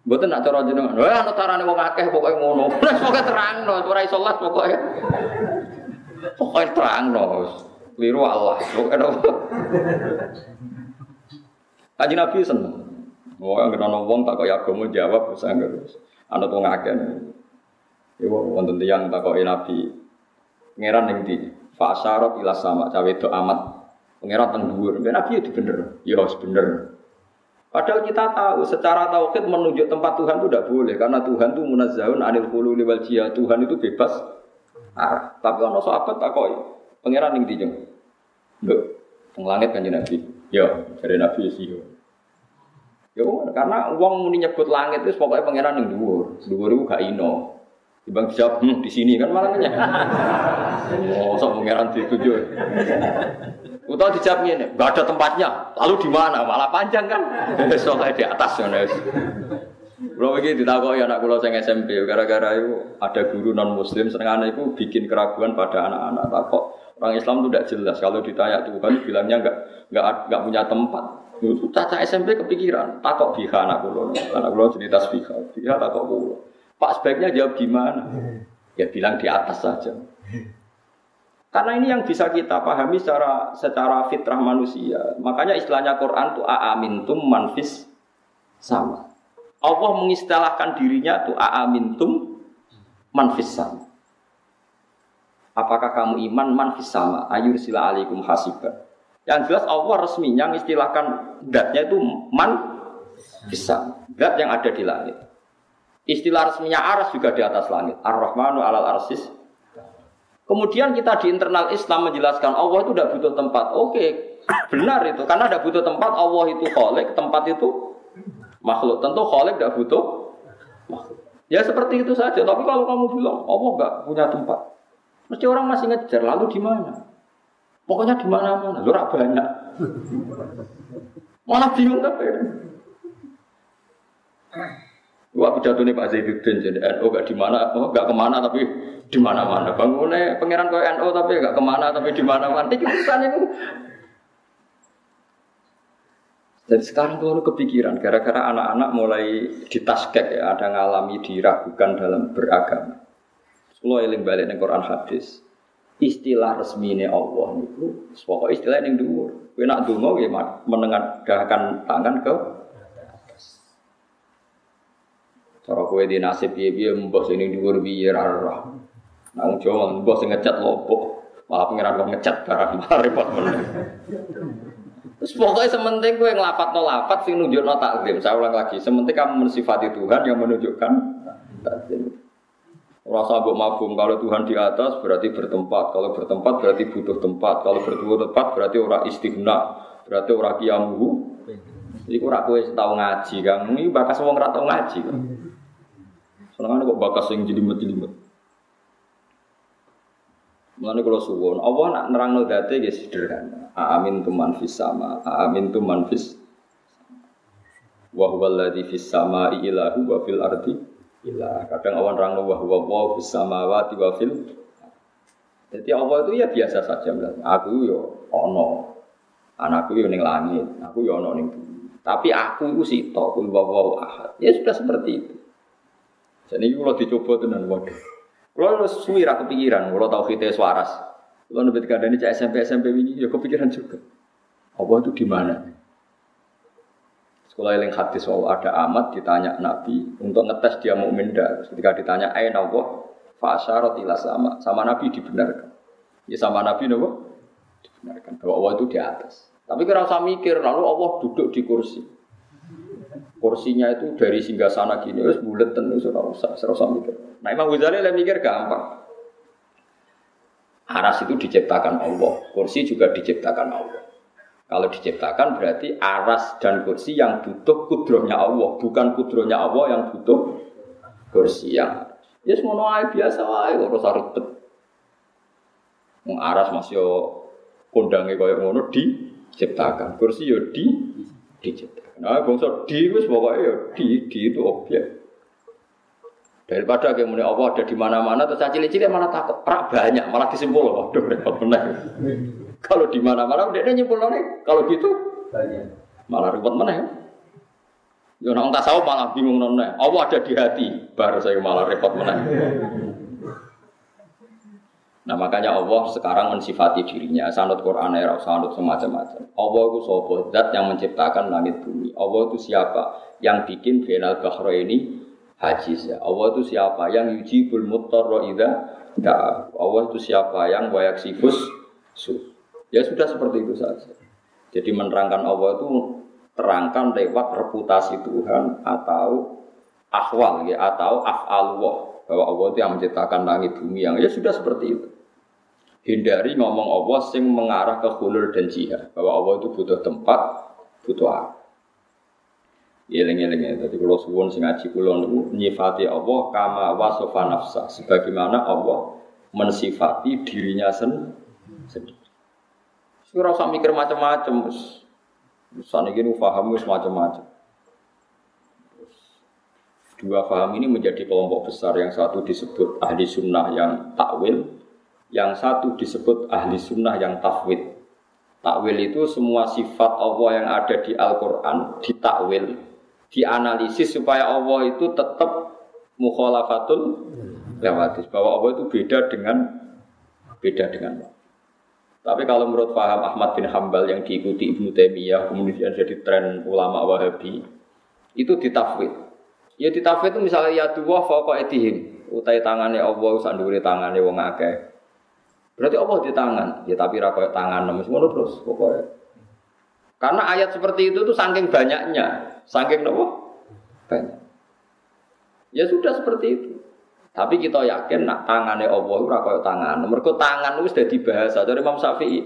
Buatan nak cara jenengan. Wah, ana carane wong akeh pokoknya ngono. Wis pokoke terangno, ora iso sholat pokoknya. Pokoknya terangno. Liru Allah. Pokoknya Kaji Nabi seneng. Wah, nggak ana wong tak kaya agama jawab wis angger. Ana wong akeh. Ibu wonten tiyang takoki Nabi, Pangeran yang di Fasarot ila sama cawe itu amat Pangeran teng dhuwur. Nabi itu ya bener. Ya bener. Padahal kita tahu secara tauhid menunjuk tempat Tuhan itu tidak boleh karena Tuhan itu munazzahun anil khululi wal jihad. Tuhan itu bebas arah. Tapi ono sahabat takoi pangeran ning dijeng. Lho, teng langit kan Nabi. Ya, dari Nabi sih. Ya, karena uang muni nyebut langit itu pokoknya pangeran ning dhuwur. Dhuwur itu gak ino. Ibang dijawab, hmm, di sini kan malah nanya. Oh, sok pangeran dituju. Utau dijawab ini, gak ada tempatnya. Lalu di mana? Malah panjang kan? Soalnya di atas ya, Kalau begitu ya anak kulo sing SMP gara-gara itu ada guru non muslim senengane itu bikin keraguan pada anak-anak takok orang Islam itu tidak jelas kalau ditanya Tuhan bilangnya enggak enggak enggak punya tempat. Itu caca SMP kepikiran takok biha anak kulo anak kulo cerita biha biha takok kulo. Pak sebaiknya jawab gimana? Ya bilang di atas saja. Karena ini yang bisa kita pahami secara secara fitrah manusia. Makanya istilahnya Quran itu aamintum manfis sama. Allah mengistilahkan dirinya tuh aamintum manfis sama. Apakah kamu iman manfis sama? Ayur sila alaikum hasiban. Yang jelas Allah resminya mengistilahkan datnya itu man bisa. Dat yang ada di langit. Istilah resminya aras juga di atas langit. Ar-Rahmanu alal arsis. Kemudian kita di internal Islam menjelaskan Allah itu tidak butuh tempat. Oke, benar itu. Karena tidak butuh tempat, Allah itu kholek, tempat itu makhluk. Tentu Khalik tidak butuh. Ya seperti itu saja. Tapi kalau kamu bilang Allah nggak punya tempat, mesti orang masih ngejar. Lalu di mana? Pokoknya di mana-mana. Lu banyak. Malah bingung tapi. Wah pidato ini Pak Zaiduddin jadi NU gak di mana, oh gak ke mana tapi di mana-mana. Bangunnya pangeran kau NU tapi gak ke mana tapi di mana-mana. Ini itu jadi sekarang tuh kepikiran, gara-gara anak-anak mulai ditaskek ya, ada ngalami diragukan dalam beragama. Kalau eling balik nih Quran hadis, istilah resmi ini Allah itu, pokok istilah yang dulu. Kue nak dungo ya menengadahkan tangan ke. Cara kue di nasib biye biye mbah sini dhuwur biye rara. Nang Jawa mbah ngecat lopo, malah pengiran kok ngecat barang repot bener. Terus pokoknya sementing gue ngelapat no lapat sing nunjuk no taklim. Saya ulang lagi, sementing kamu mensifati Tuhan yang menunjukkan. Rasa buk mafhum kalau Tuhan di atas berarti bertempat, kalau bertempat berarti butuh tempat, kalau butuh tempat berarti orang istighna, berarti orang kiamu. Jadi kurang gue tahu ngaji, kang ini bakas wong ora tau ngaji. Senengane kok bakas yang jelimet-jelimet. Mulane kalau suwon, Allah nak nerangno date nggih sederhana. Amin tu man fis sama, amin tu man fis wa huwa alladzi fis samai ilahu wa fil ardi ilah. Kadang awan nerangno wa huwa wa fis samawati wa fil jadi Allah itu ya biasa saja bilang, aku yo ono, anakku yo ning langit, aku yo ono ning bumi. Tapi aku itu sito, kul wa ahad. Ya sudah seperti itu. Jadi kalau dicoba tenan waduh. Kalau suwi ra kepikiran, kalau tahu kita suaras. Kalau nabi tiga ini SMP SMP ini, ya kepikiran juga. Allah itu di mana? Sekolah yang hadis bahwa ada amat ditanya Nabi untuk ngetes dia mau dah. Ketika ditanya ayat Allah, fasyarot ila sama, sama Nabi dibenarkan. Ya sama Nabi nopo dibenarkan bahwa Allah itu di atas. Tapi kira usah mikir, lalu Allah duduk di kursi. Kursinya itu dari singgah sana gini, wes bulat terus ora usah, ora usah mikir. Nah Imam Ghazali lah mikir gampang. Aras itu diciptakan Allah, kursi juga diciptakan Allah. Kalau diciptakan berarti aras dan kursi yang butuh kudrohnya Allah, bukan kudrohnya Allah yang butuh kursi yang Ya semono ae biasa wae ora usah ribet. Wong aras masih yo kondange koyo ngono diciptakan. Kursi yo di diciptakan. Nah, bangsa di wis pokoknya ya di di itu objek. Daripada kayak mulai Allah ada di mana-mana, terus cilik-cilik malah takut, rak banyak, malah disimpul, waduh repot benar. Kalau di mana-mana udah nyimpul nih, kalau gitu malah repot mana ya. Ya orang tasawuf malah bingung nona. Allah ada di hati, baru saya malah repot mana. Nah makanya Allah sekarang mensifati dirinya. Sanut Quran ya, sanut semacam-macam. Allah itu sopo zat yang menciptakan langit bumi. Allah itu siapa yang bikin final bahro ini hajiz ya. Allah itu siapa yang yujibul muttarra idza. Allah itu siapa yang wayak sifus su. Ya sudah seperti itu saja. Jadi menerangkan Allah itu terangkan lewat reputasi Tuhan atau akhwal ya atau af'alullah bahwa Allah itu yang menciptakan langit bumi yang ya sudah seperti itu. Hindari ngomong Allah sing mengarah ke hulul dan jihad bahwa Allah itu butuh tempat, butuh apa. Eling-eling ya. Jadi kalau suwon sing ngaji kula nyifati Allah kama wasofa nafsa sebagaimana Allah mensifati dirinya sendiri. Ora usah mikir macam-macam wis. Saniki nu paham wis macam-macam. Dua faham ini menjadi kelompok besar. Yang satu disebut ahli sunnah yang takwil, yang satu disebut ahli sunnah yang tafwid. Takwil itu semua sifat Allah yang ada di Al-Quran ditakwil, dianalisis supaya Allah itu tetap mukhalafatul lewatis. Bahwa Allah itu beda dengan beda dengan Allah. Tapi kalau menurut paham Ahmad bin Hambal yang diikuti Ibnu Taimiyah kemudian jadi tren ulama Wahabi itu ditafwid. Ya ditafwid itu misalnya ya dua fauqa etihim, utai tangannya Allah sanduri tangannya wong akeh. Berarti Allah di tangan, ya tapi ra koyo tangan nemes ngono terus pokoknya. Karena ayat seperti itu tuh saking banyaknya, saking nopo? Banyak. Ya sudah seperti itu. Tapi kita yakin nak tangannya Allah ora kaya tangan. Mergo tangan itu sudah dibahas dari Imam Syafi'i.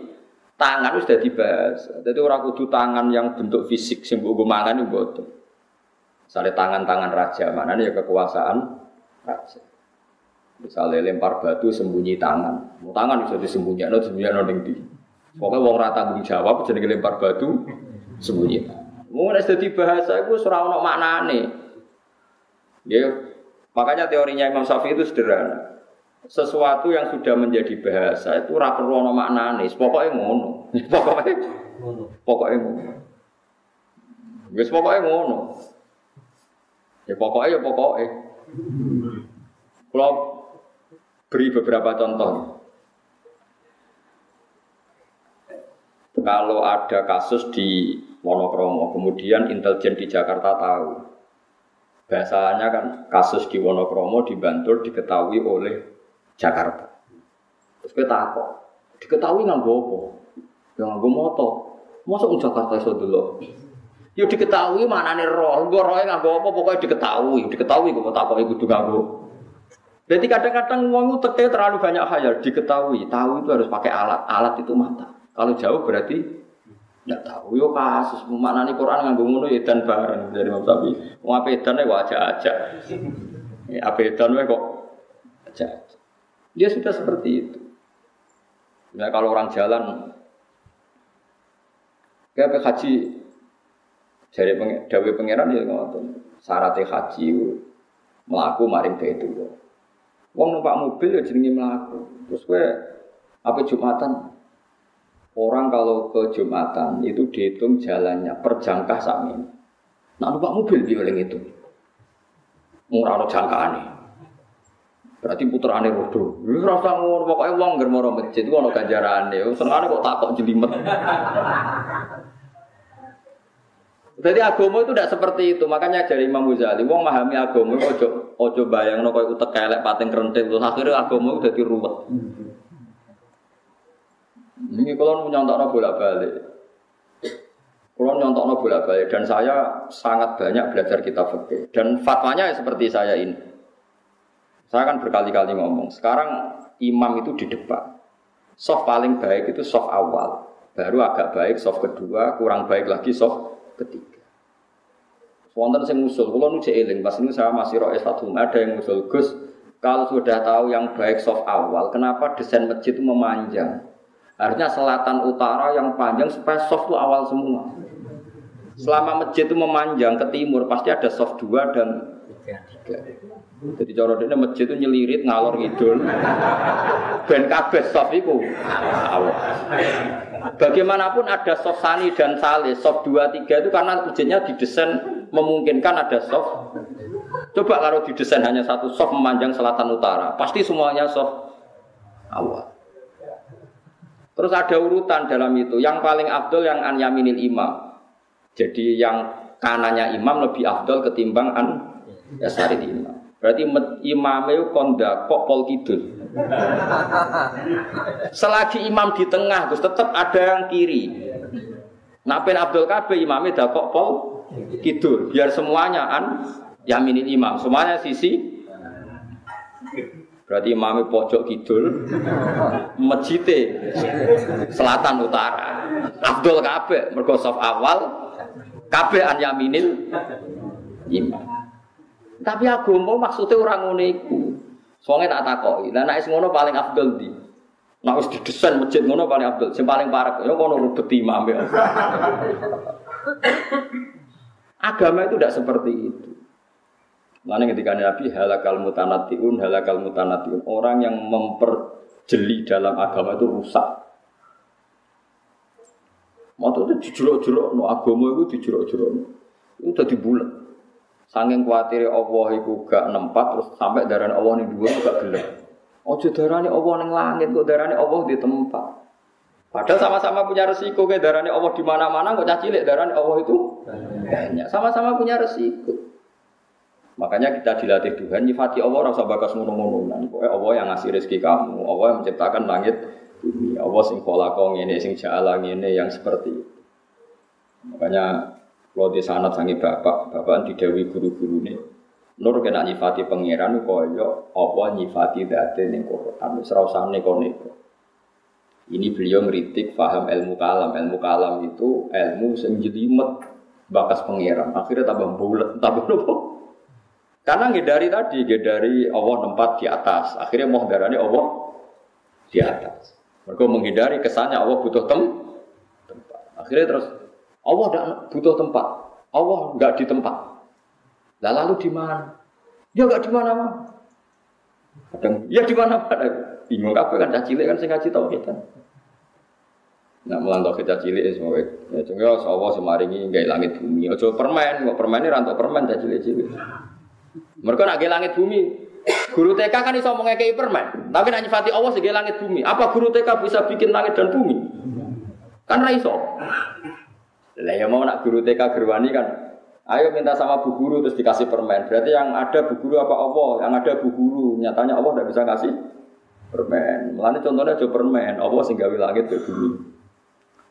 Tangan itu sudah dibahas. Jadi orang kudu tangan yang bentuk fisik sing mbok mangan itu boten. Misalnya tangan-tangan raja, mana ya kekuasaan raja. Misalnya lempar batu sembunyi tangan, tangan bisa disembunyikan, no disembunyikan no di. Pokoknya wong rata tanggung jawab, jadi lempar batu sembunyi. Mau nek dadi bahasa iku ora ono maknane. Ya, Makanya teorinya Imam Syafi'i itu sederhana. Sesuatu yang sudah menjadi bahasa itu ora perlu ana maknane, pokoknya ngono. Pokoknya ngono. Pokoknya ngono. Wis pokoknya ngono. Ya pokoknya ya pokoknya. Kalau beri beberapa contoh. Kalau ada kasus di Wonokromo, kemudian intelijen di Jakarta tahu, Bahasanya kan kasus di Wonokromo di Bantul diketahui oleh Jakarta. Terus kita apa? Diketahui nggak apa? Ya nggak moto. Masuk Jakarta itu dulu. Ya diketahui mana nih roh, gue roh nggak apa, pokoknya diketahui, diketahui gue tak apa ikut juga gue. Jadi kadang-kadang uang itu terlalu banyak hal diketahui, tahu itu harus pakai alat, alat itu mata. Kalau jauh berarti tidak tahu yo kasus mana nih Quran nganggo ngono ya bareng dari Imam Syafi'i. Wong ape edan wae aja aja. Ya ape edan kok aja. Dia sudah seperti itu. Nah kalau orang jalan kayak haji dari peng, pangeran ya ngoten. Syaratnya haji melaku maring itu. Wong numpak mobil ya jenenge melaku. Terus gue apa Jumatan Orang kalau ke Jumatan itu dihitung jalannya per jangkah sami. Nah, numpak mobil di oleh itu. Murah lo jangkaan Berarti putrane rodo. Wis rasa ngono pokoke wong ngger maro masjid ono ganjarane. Senengane kok takok jelimet. Jadi agama itu tidak seperti itu. Makanya dari Imam Ghazali, wong memahami agama ojo ojo bayang no kau utek kelek pating kerentil terus akhirnya agama udah ruwet. Ini kalau nyontok bolak balik. Kalau nyontok bolak balik dan saya sangat banyak belajar kitab fikih dan fatwanya seperti saya ini. Saya kan berkali-kali ngomong. Sekarang imam itu di depan. Soft paling baik itu soft awal. Baru agak baik soft kedua, kurang baik lagi soft ketiga. Wonten sing ngusul, kalau nu eling, pas ini saya masih roh S1 ada yang ngusul Gus, kalau sudah tahu yang baik soft awal, kenapa desain masjid itu memanjang? Harusnya selatan utara yang panjang supaya soft itu awal semua. Selama masjid itu memanjang ke timur pasti ada soft dua dan tiga. Jadi cara ini masjid itu nyelirit ngalor ngidul. Ben kabeh soft itu. Bagaimanapun ada soft sani dan sale, soft dua tiga itu karena masjidnya didesain memungkinkan ada soft. Coba kalau didesain hanya satu soft memanjang selatan utara, pasti semuanya soft awal. Terus ada urutan dalam itu. Yang paling afdol yang an yaminil imam. Jadi yang kanannya imam lebih afdol ketimbang an yasari imam. Berarti imam itu konda kok pol kidul. Selagi imam di tengah, terus tetap ada yang kiri. Nah, pen Abdul Kabeh imamnya dah kok pol kidul. Biar semuanya an yaminil imam. Semuanya sisi Berarti imami pojok kidul, masjid selatan utara. Abdul Kabe, mergo awal, Kabe an yaminil imam. Tapi agama maksudnya orang ngono iku. Soalnya tak takoki. Lah nek ngono paling abdul di. Nek wis didesain masjid ngono paling abdul. Sing paling parek ya ngono rubet imam. Agama itu tidak seperti itu. Lalu ketika Nabi halakal mutanatiun, halakal mutanatiun. Orang yang memperjeli dalam agama itu rusak. Mata itu dijuruk-juruk, no agama itu dijuruk-juruk. Itu udah dibulat. Sangking khawatir Allah itu gak nempat, terus sampai darah Allah ini dua gak gelap. Ojo darahnya Allah yang langit, kok darahnya Allah di tempat. Padahal sama-sama punya resiko, kayak darahnya Allah di mana-mana, kok cacilik darahnya Allah itu banyak. Sama-sama punya resiko. Makanya kita dilatih Tuhan, nyifati Allah rasa bakas ngono-ngono. Pokoknya Allah yang ngasih rezeki kamu, Allah yang menciptakan langit bumi, Allah sing kholaqo ini, sing ja'ala ini yang seperti. Makanya kalau di sana sangi bapak, bapak didawi guru-guru ini, Nur kena nyifati pangeran koyo apa nyifati date ning Quran wis ora usah. Ini beliau ngeritik faham ilmu kalam. Ilmu kalam itu ilmu sing jelimet bakas pangeran. Akhirnya tambah bulat, tambah nopo? Karena ngedari tadi, ngedari Allah tempat di atas. Akhirnya mau darani Allah di atas. Mereka menghindari kesannya Allah butuh tem tempat. Akhirnya terus Allah tidak butuh tempat. Allah nggak di tempat. Lah lalu di mana? Ya nggak di mana-mana. Kadang ya di mana-mana. Bingung apa kan cilik kan sing ngaji tau kita. Nah, melantau kita cilik semua. Ya, cuma Allah semaringi nggak langit bumi. Ojo permen, kok permen ini rantok permen cah cilik-cilik. Mereka nak langit bumi. Guru TK kan bisa mengekei permen, tapi nak nyifati Allah sebagai langit bumi. Apa guru TK bisa bikin langit dan bumi? Kan raiso. Lah ya mau nak guru TK gerwani kan. Ayo minta sama bu guru terus dikasih permen. Berarti yang ada bu guru apa Allah? Yang ada bu guru. Nyatanya Allah tidak bisa kasih permen. Melani contohnya aja permen. Allah sing gawe langit ke bumi.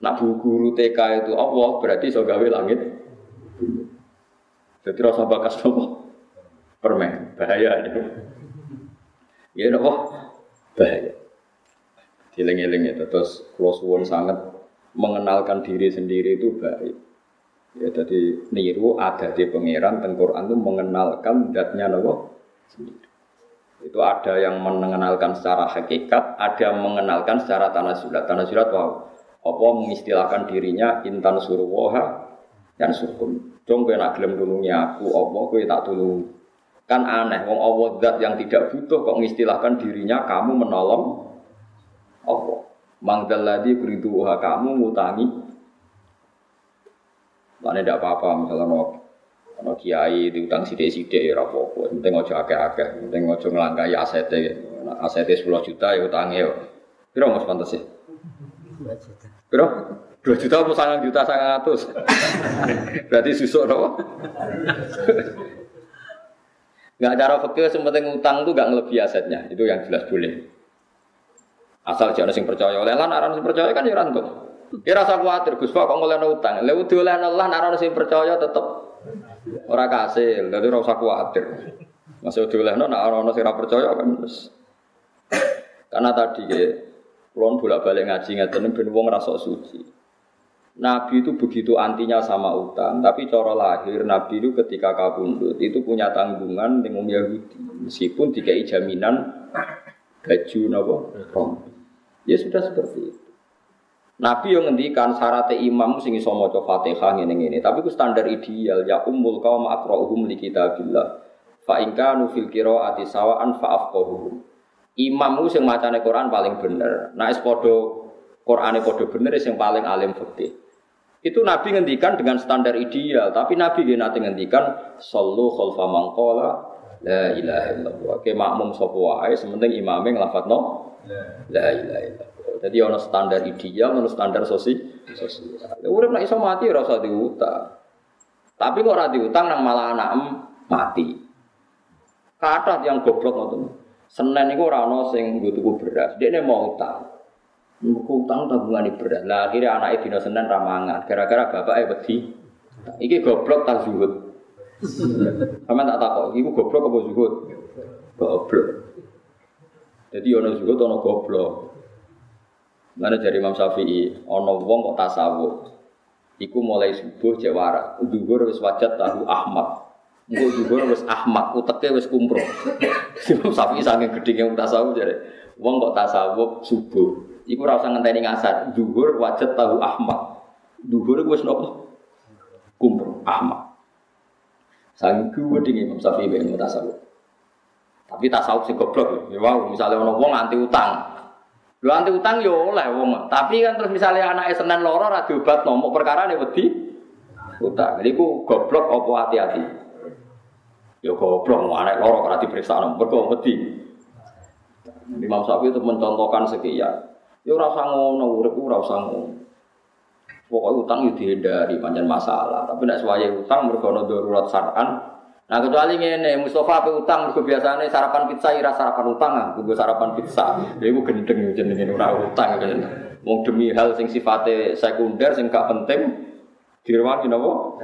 Nak bu guru TK itu Allah berarti so gawe langit. Jadi rasa bakas Allah permen. Bahaya. Itu ya nopo bahaya. Diling-iling itu terus close one sangat mengenalkan diri sendiri itu baik. Ya jadi niru ada di pangeran tengkorak itu mengenalkan datnya nopo itu ada yang mengenalkan secara hakikat ada yang mengenalkan secara tanah surat tanah surat wow apa mengistilahkan dirinya intan surwoha dan surkum. Jom kowe nak gelem tulungi aku, apa kowe tak tulung Kan aneh, wong Allah zat yang tidak butuh kok mengistilahkan dirinya kamu menolong Allah. Mangdaladi beriduha kamu ngutangi. Mana tidak apa-apa misalnya mau mau kiai diutang sidik-sidik ya apa-apa. Penting ojo akeh-akeh, penting ojo ngelangkai asetnya. Asetnya 10 juta ya utangnya. Kira mas pantas sih? 2 juta. Kira? 2 juta apa sangat juta sangat ratus? Berarti susuk apa? Nggak cara fakir sementing utang tuh nggak ngelebihi asetnya. Itu yang jelas boleh. Asal jangan sing percaya oleh lah, naran sing percaya kan ya rantuk. Kira rasa khawatir, Gus Pak kok ngoleh utang. Lewu dioleh Allah, naran sing percaya tetep orang kasil. Jadi rasa khawatir. Masih dioleh no, naran sing percaya kan terus. Karena tadi ya, kulon bolak balik ngaji ngeten ben wong rasa suci. Nabi itu begitu antinya sama utang, tapi cara lahir Nabi itu ketika kabundut itu punya tanggungan dengan Yahudi, meskipun dikai jaminan baju rom. Ya sudah seperti itu. Nabi yang ngendikan syarat imam sing iso maca Fatihah ngene ngene, tapi itu standar ideal ya ummul kaum aqra'uhum li kitabillah. Fa in kanu fil qiraati sawaan fa afqahuhum. Imam sing macane Quran paling bener. Nah es padha Qurane padha bener sing paling alim fikih. Itu Nabi ngendikan dengan standar ideal, tapi Nabi dia nanti ngendikan sallu khalfa mangkola la ilaha illallah. Ke makmum sapa wae sementing imame nglafadzno la ilaha illallah. Jadi ono standar ideal, ono standar sosi sosial. Ya urip nek iso mati ora usah diutang. Tapi kok ora diutang nang malah anak mati. Kata yang goblok ngoten. Senin iku ora ono sing nggo tuku beras. Dekne mau utang. Muku utang tabungan berat. Lah akhirnya anaknya dino Senin ramangan. Gara-gara bapaknya wedi. Iki goblok tak zuhud. Sama tak takut. Iku goblok apa zuhud? Goblok. Jadi ono zuhud ono goblok. Mana dari Imam Syafi'i, ono wong kok tasawuf. Iku mulai subuh cek waras. Duhur wis wajat tahu Ahmad. Engko duhur wis Ahmad, uteke wis kumpro. Imam Syafi'i saking gedhe tasawuf jare. Wong kok tasawuf subuh. Iku rasa ngenteni ngasar. Duhur wajat tahu Ahmad. Duhur gue wis nopo? Kumpul Ahmad. Sang gede Imam Syafi'i ben tasawuf. Tapi tasawuf sih goblok. Ya wow, misalnya ono wong anti utang. Lu anti utang yo oleh wong. Tapi kan terus misalnya anak Senin loro ra diobat nomor perkara ne wedi utang. Jadi ku goblok apa hati-hati. Yo goblok mau anak loro ora diperiksa nomor mergo wedi. Imam Syafi'i itu mencontohkan sekian. Yo ora usah ngono, urip ora usah ngono. Pokoknya utang itu dihindari, panjang masalah. Tapi tidak sesuai utang, mereka darurat saran. Nah kecuali ini Mustafa apa utang, mereka biasanya sarapan pizza, ira sarapan utang ah, gue sarapan pizza. Ya gue gendeng jenengin ora utang kan. Mau demi hal sing sifatnya sekunder, sing gak penting, direwangi nopo.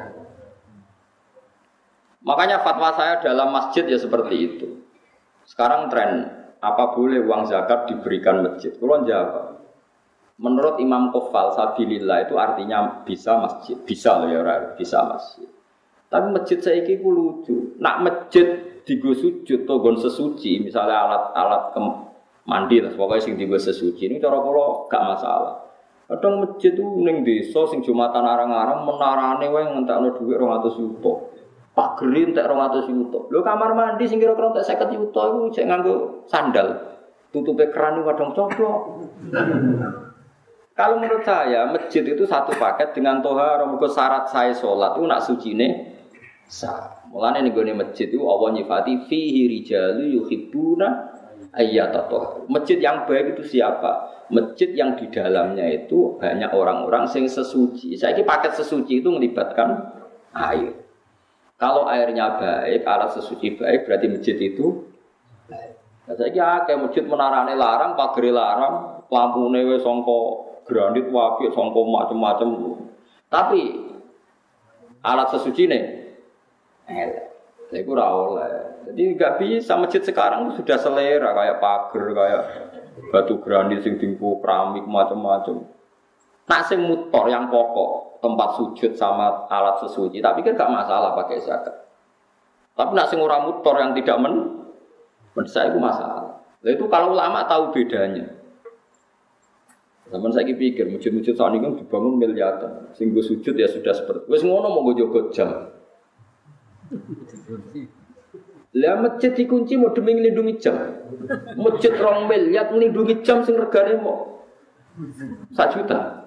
Makanya fatwa saya dalam masjid ya seperti itu. Sekarang tren apa boleh uang zakat diberikan masjid? Kalau jawab, Menurut Imam Kofal, Sabilillah itu artinya bisa masjid, bisa loh ya bisa masjid. Tapi masjid saya ini lucu. Nak masjid digo sujud atau gon sesuci, misalnya alat-alat mandi lah, pokoknya sing digo sesuci ini cara kalau gak masalah. Kadang masjid itu neng desa sing jumatan arang-arang menarane wae ngentekno dhuwit 200 juta. Pak Gerin tak 200 juta. Lho kamar mandi sing kira-kira entek 50 juta iku cek nganggo sandal. Tutupe keran kadang coplok. Kalau menurut saya masjid itu satu paket dengan toha romuko syarat saya sholat itu nak suci nih sah. Mulanya nih gue masjid itu Allah nyifati fihi rijalu yuhibbuna toh. Masjid yang baik itu siapa? Masjid yang di dalamnya itu banyak orang-orang sing sesuci. Saya ini paket sesuci itu melibatkan air. Kalau airnya baik, alat sesuci baik, berarti masjid itu baik. Nah, saya kira kayak masjid menarane larang, pagari larang, lampu newe songko granit wapi songko macam-macam. Tapi alat sesuci nih, saya itu oleh. Jadi nggak bisa masjid sekarang sudah selera kayak pagar, kayak batu granit sing keramik macam-macam. Nak sing motor yang pokok tempat sujud sama alat sesuci, tapi kan gak masalah pakai zakat. Tapi nak sing ora motor yang tidak men, men saya itu masalah. Nah, itu kalau ulama tahu bedanya. Zaman saya pikir masjid-masjid saat ini kan dibangun miliaran, sehingga sujud ya sudah seperti. Wes ngono mau gue jogot jam. Lah masjid dikunci mau demi melindungi jam. Masjid rong miliar melindungi jam sing regane mau satu juta.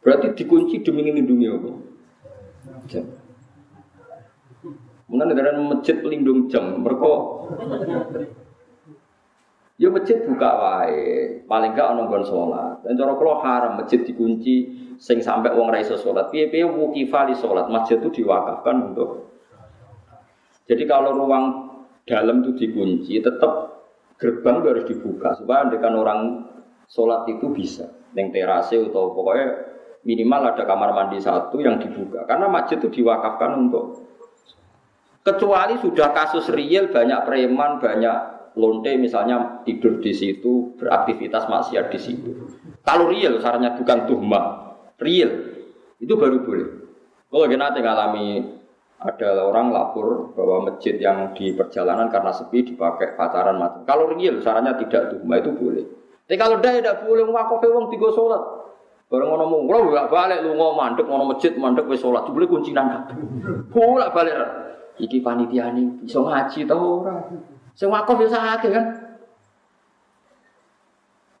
Berarti dikunci demi melindungi apa? Jam. Mungkin negara masjid pelindung jam, mereka Ya masjid buka wae, paling gak ono nggon salat. Dan cara kula haram masjid dikunci sing sampai wong ra iso salat. Piye-piye wukifa salat, masjid itu diwakafkan untuk Jadi kalau ruang dalam itu dikunci, tetap gerbang itu harus dibuka supaya andekan orang sholat itu bisa. Neng terase atau pokoknya minimal ada kamar mandi satu yang dibuka. Karena masjid itu diwakafkan untuk kecuali sudah kasus real banyak preman, banyak lonte misalnya tidur di situ, beraktivitas maksiat di situ. Kalau real, sarannya bukan tuhma, real, itu baru boleh. Kalau kita nanti ngalami ada orang lapor bahwa masjid yang di perjalanan karena sepi dipakai pacaran macam. Kalau real, sarannya tidak tuhma itu boleh. Tapi kalau dah tidak boleh ngakofe wong tiga sholat. Bareng ngono mung, lo gak balik lu ngomong mandek ngono masjid mandek wis sholat, boleh kunci nang Bolak balik. Iki panitia nih, iso ngaji tau ora? Sing wakaf ya akeh kan.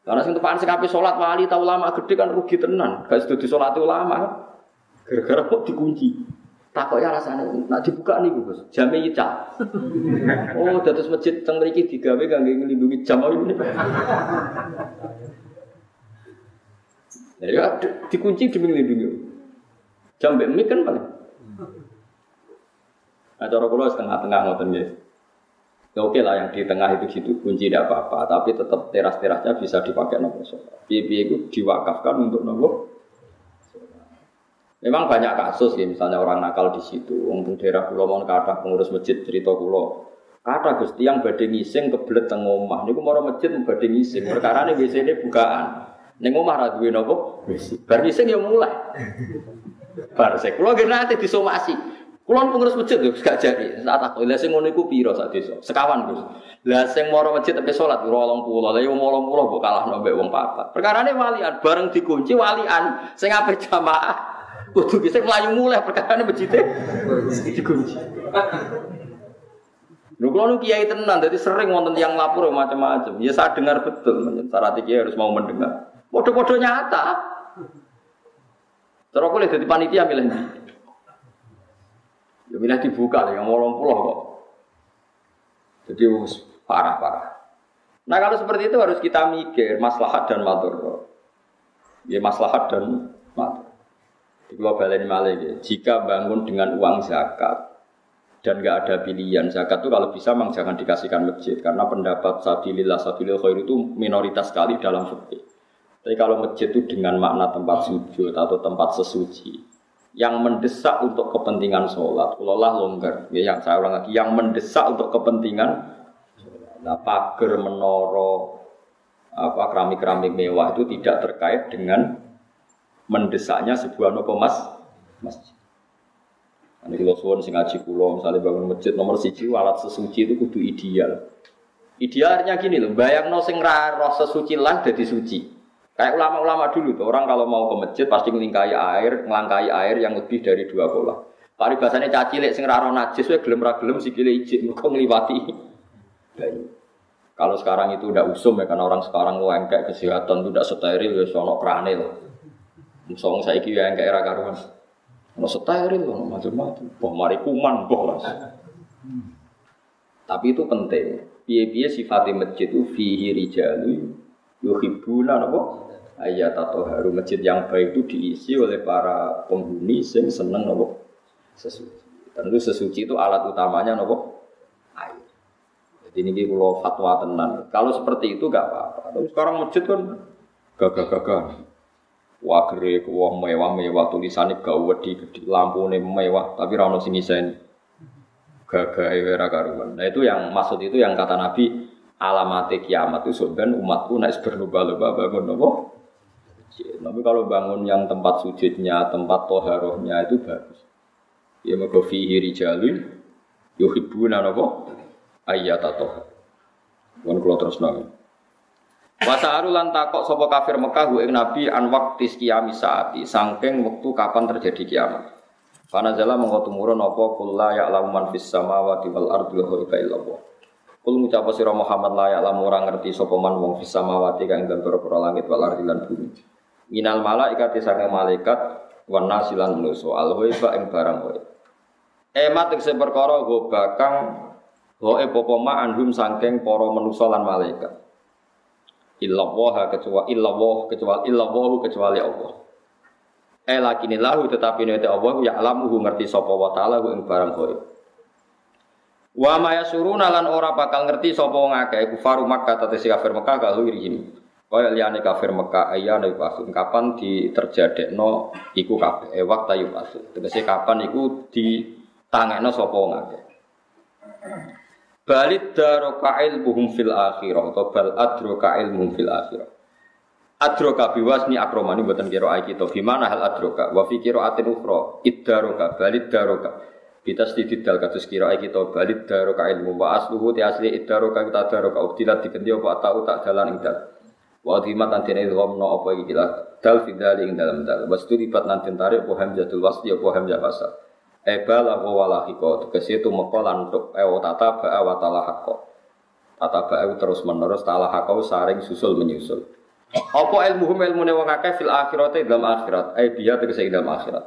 Karena sing tepaan sing sholat wali tau lama gede kan rugi tenan. Gak sedo sholat ulama kan. Gara-gara kok dikunci. Takok ya rasanya, nak dibuka nih Gus. Jame ica. Oh, dados masjid teng mriki digawe kangge nglindungi jam ini. Ya dikunci demi nglindungi. Jam mbek kan paling. Nah, cara kula setengah-tengah ngoten nggih. Ya oke lah yang di tengah itu gitu kunci tidak apa-apa, tapi tetap teras-terasnya bisa dipakai nopo sholat. Biaya itu diwakafkan untuk nopo. Memang banyak kasus ya, misalnya orang nakal di situ. Untuk daerah pulau mau kata pengurus masjid cerita pulau. Kata gusti yang badai ngising kebelet teng omah. Niku mau masjid badai ngising. Perkara ini ini bukaan. Neng omah radui nopo. Bar ngising ya mulai. Bar saya pulau nanti disomasi. Kulon pengurus masjid tuh gak jadi. Saat aku lah sing ngono iku piro sak desa? Sekawan, Gus. Lah sing moro masjid tapi salat 80. Lah yo 80 mbok kalah mbek wong papat. Perkarane walian bareng dikunci walian sing ape jamaah Kudu bisa melayu mulai perkara ini bejite dikunci. Lu kalau kiai tenan, jadi sering wonten yang lapor macam-macam. Ya saya dengar betul, syarat kiai harus mau mendengar. Bodoh-bodoh nyata. Terus aku lihat di panitia milih nih. Ya milih dibuka, yang mau pulau kok. Jadi parah-parah. Nah kalau seperti itu harus kita mikir maslahat dan matur. Ya maslahat dan matur. Di global ini malah jika bangun dengan uang zakat, dan nggak ada pilihan zakat itu kalau bisa memang jangan dikasihkan masjid karena pendapat sabilillah sabilil khair itu minoritas sekali dalam fikih. Tapi kalau masjid itu dengan makna tempat sujud atau tempat sesuci yang mendesak untuk kepentingan sholat, Allah longgar. Ya, yang saya ulang lagi, yang mendesak untuk kepentingan Nah, pagar menoro apa keramik-keramik mewah itu tidak terkait dengan mendesaknya sebuah nopo mas masjid. Ini kalau suwon sing ngaji kulo, misalnya bangun masjid nomor siji, alat sesuci itu kudu ideal. Idealnya gini loh, bayang no sing sesuci lah jadi suci. Kayak ulama-ulama dulu tuh, orang kalau mau ke masjid pasti ngelingkai air, ngelangkai air yang lebih dari dua bola. Bahasanya caci lek sing raro najis, we gelem ra gelem sikile ijik, mergo ngliwati. Kalau sekarang itu udah usum ya, karena orang sekarang kayak kesehatan itu udah steril, ya sono kranil. Song saya kira kayak era karuan. Ono steril loh macam-macam. Boh mari kuman boh lah. Tapi itu penting. Piye-piye sifatnya masjid itu fihi rijalu yuhibuna napa ayat atau haru masjid yang baik itu diisi oleh para penghuni yang seneng nopo sesuci. Tentu sesuci itu alat utamanya nopo air. Jadi ini kalau fatwa tenan. Kalau seperti itu gak apa-apa. Tapi sekarang masjid kan gagah-gagah. Gere wah mewah-mewah tulisannya gak wedi lampu mewah tapi rano sini sen gagah era karuan. Nah itu yang maksud itu yang kata Nabi alamat kiamat itu sebenarnya umatku naik berlomba-lomba bangun nopo. Tapi kalau bangun yang tempat sujudnya, tempat toharohnya itu bagus. Ya mergo fihi rijalun yuhibbuna nopo ayat atau. Kan kalau terus nangis. Wasa lan takok sapa kafir Mekah ing Nabi an waqti kiamat saati saking wektu kapan terjadi kiamat. Karena jala mengko tumurun apa kulla ya'lamu man fis samawati wal ardi wa huwa illallah. Kul ngucap sira Muhammad la ya'lamu ora ngerti sapa man wong fis kang ing dalem langit wal ardi bumi. Minal malaikat saking malaikat wan nasilan manusa al ghaiba ing barang ghaib. Emat ing perkara go bakang Goe popoma anhum saking para manusa lan malaikat illallah kecuali illallah kecuali illallah kecuali Allah. Eh lakini lahu tetapi nek Allah ya alamuhu ngerti sapa wa taala ing barang kowe. Wa ma yasuruna lan ora bakal ngerti sapa wong akeh Makkah tetesi kafir Makkah kalau irihim. Kaya liyane kafir Mekah ayane pasun kapan diterjadekno iku kabeh eh waktu yu pasun. Tegese kapan iku ditangekno sapa wong akeh. Balid daroka ilmuhum fil akhirah atau bal adroka ilmuhum fil akhirah. Adroka biwasni akromani buatan ayat kita. Gimana hal adroka? Wa fi kira atin ukhra. Iddaroka balid daroka. Kita sedikit dal katus ayat kita balid daroka ilmu wa asluhu ti asli iddaroka kita daroka ubtilat dikendi apa tau tak jalan ing dal. Wa dhimat nanti ne gomno apa iki dal fidali ing dalam dal. Was tu lipat nanti tarik apa hamzatul wasli apa hamzah wasal. Eba lahu walahiko Tegesi itu mekolan untuk Ewa tata ba'a wa talahako Tata ba'a terus menerus talahako saring susul menyusul. Apa ilmuhum ilmu wong akeh fil akhirat dalam akhirat? Eh biya tegesi dalam akhirat.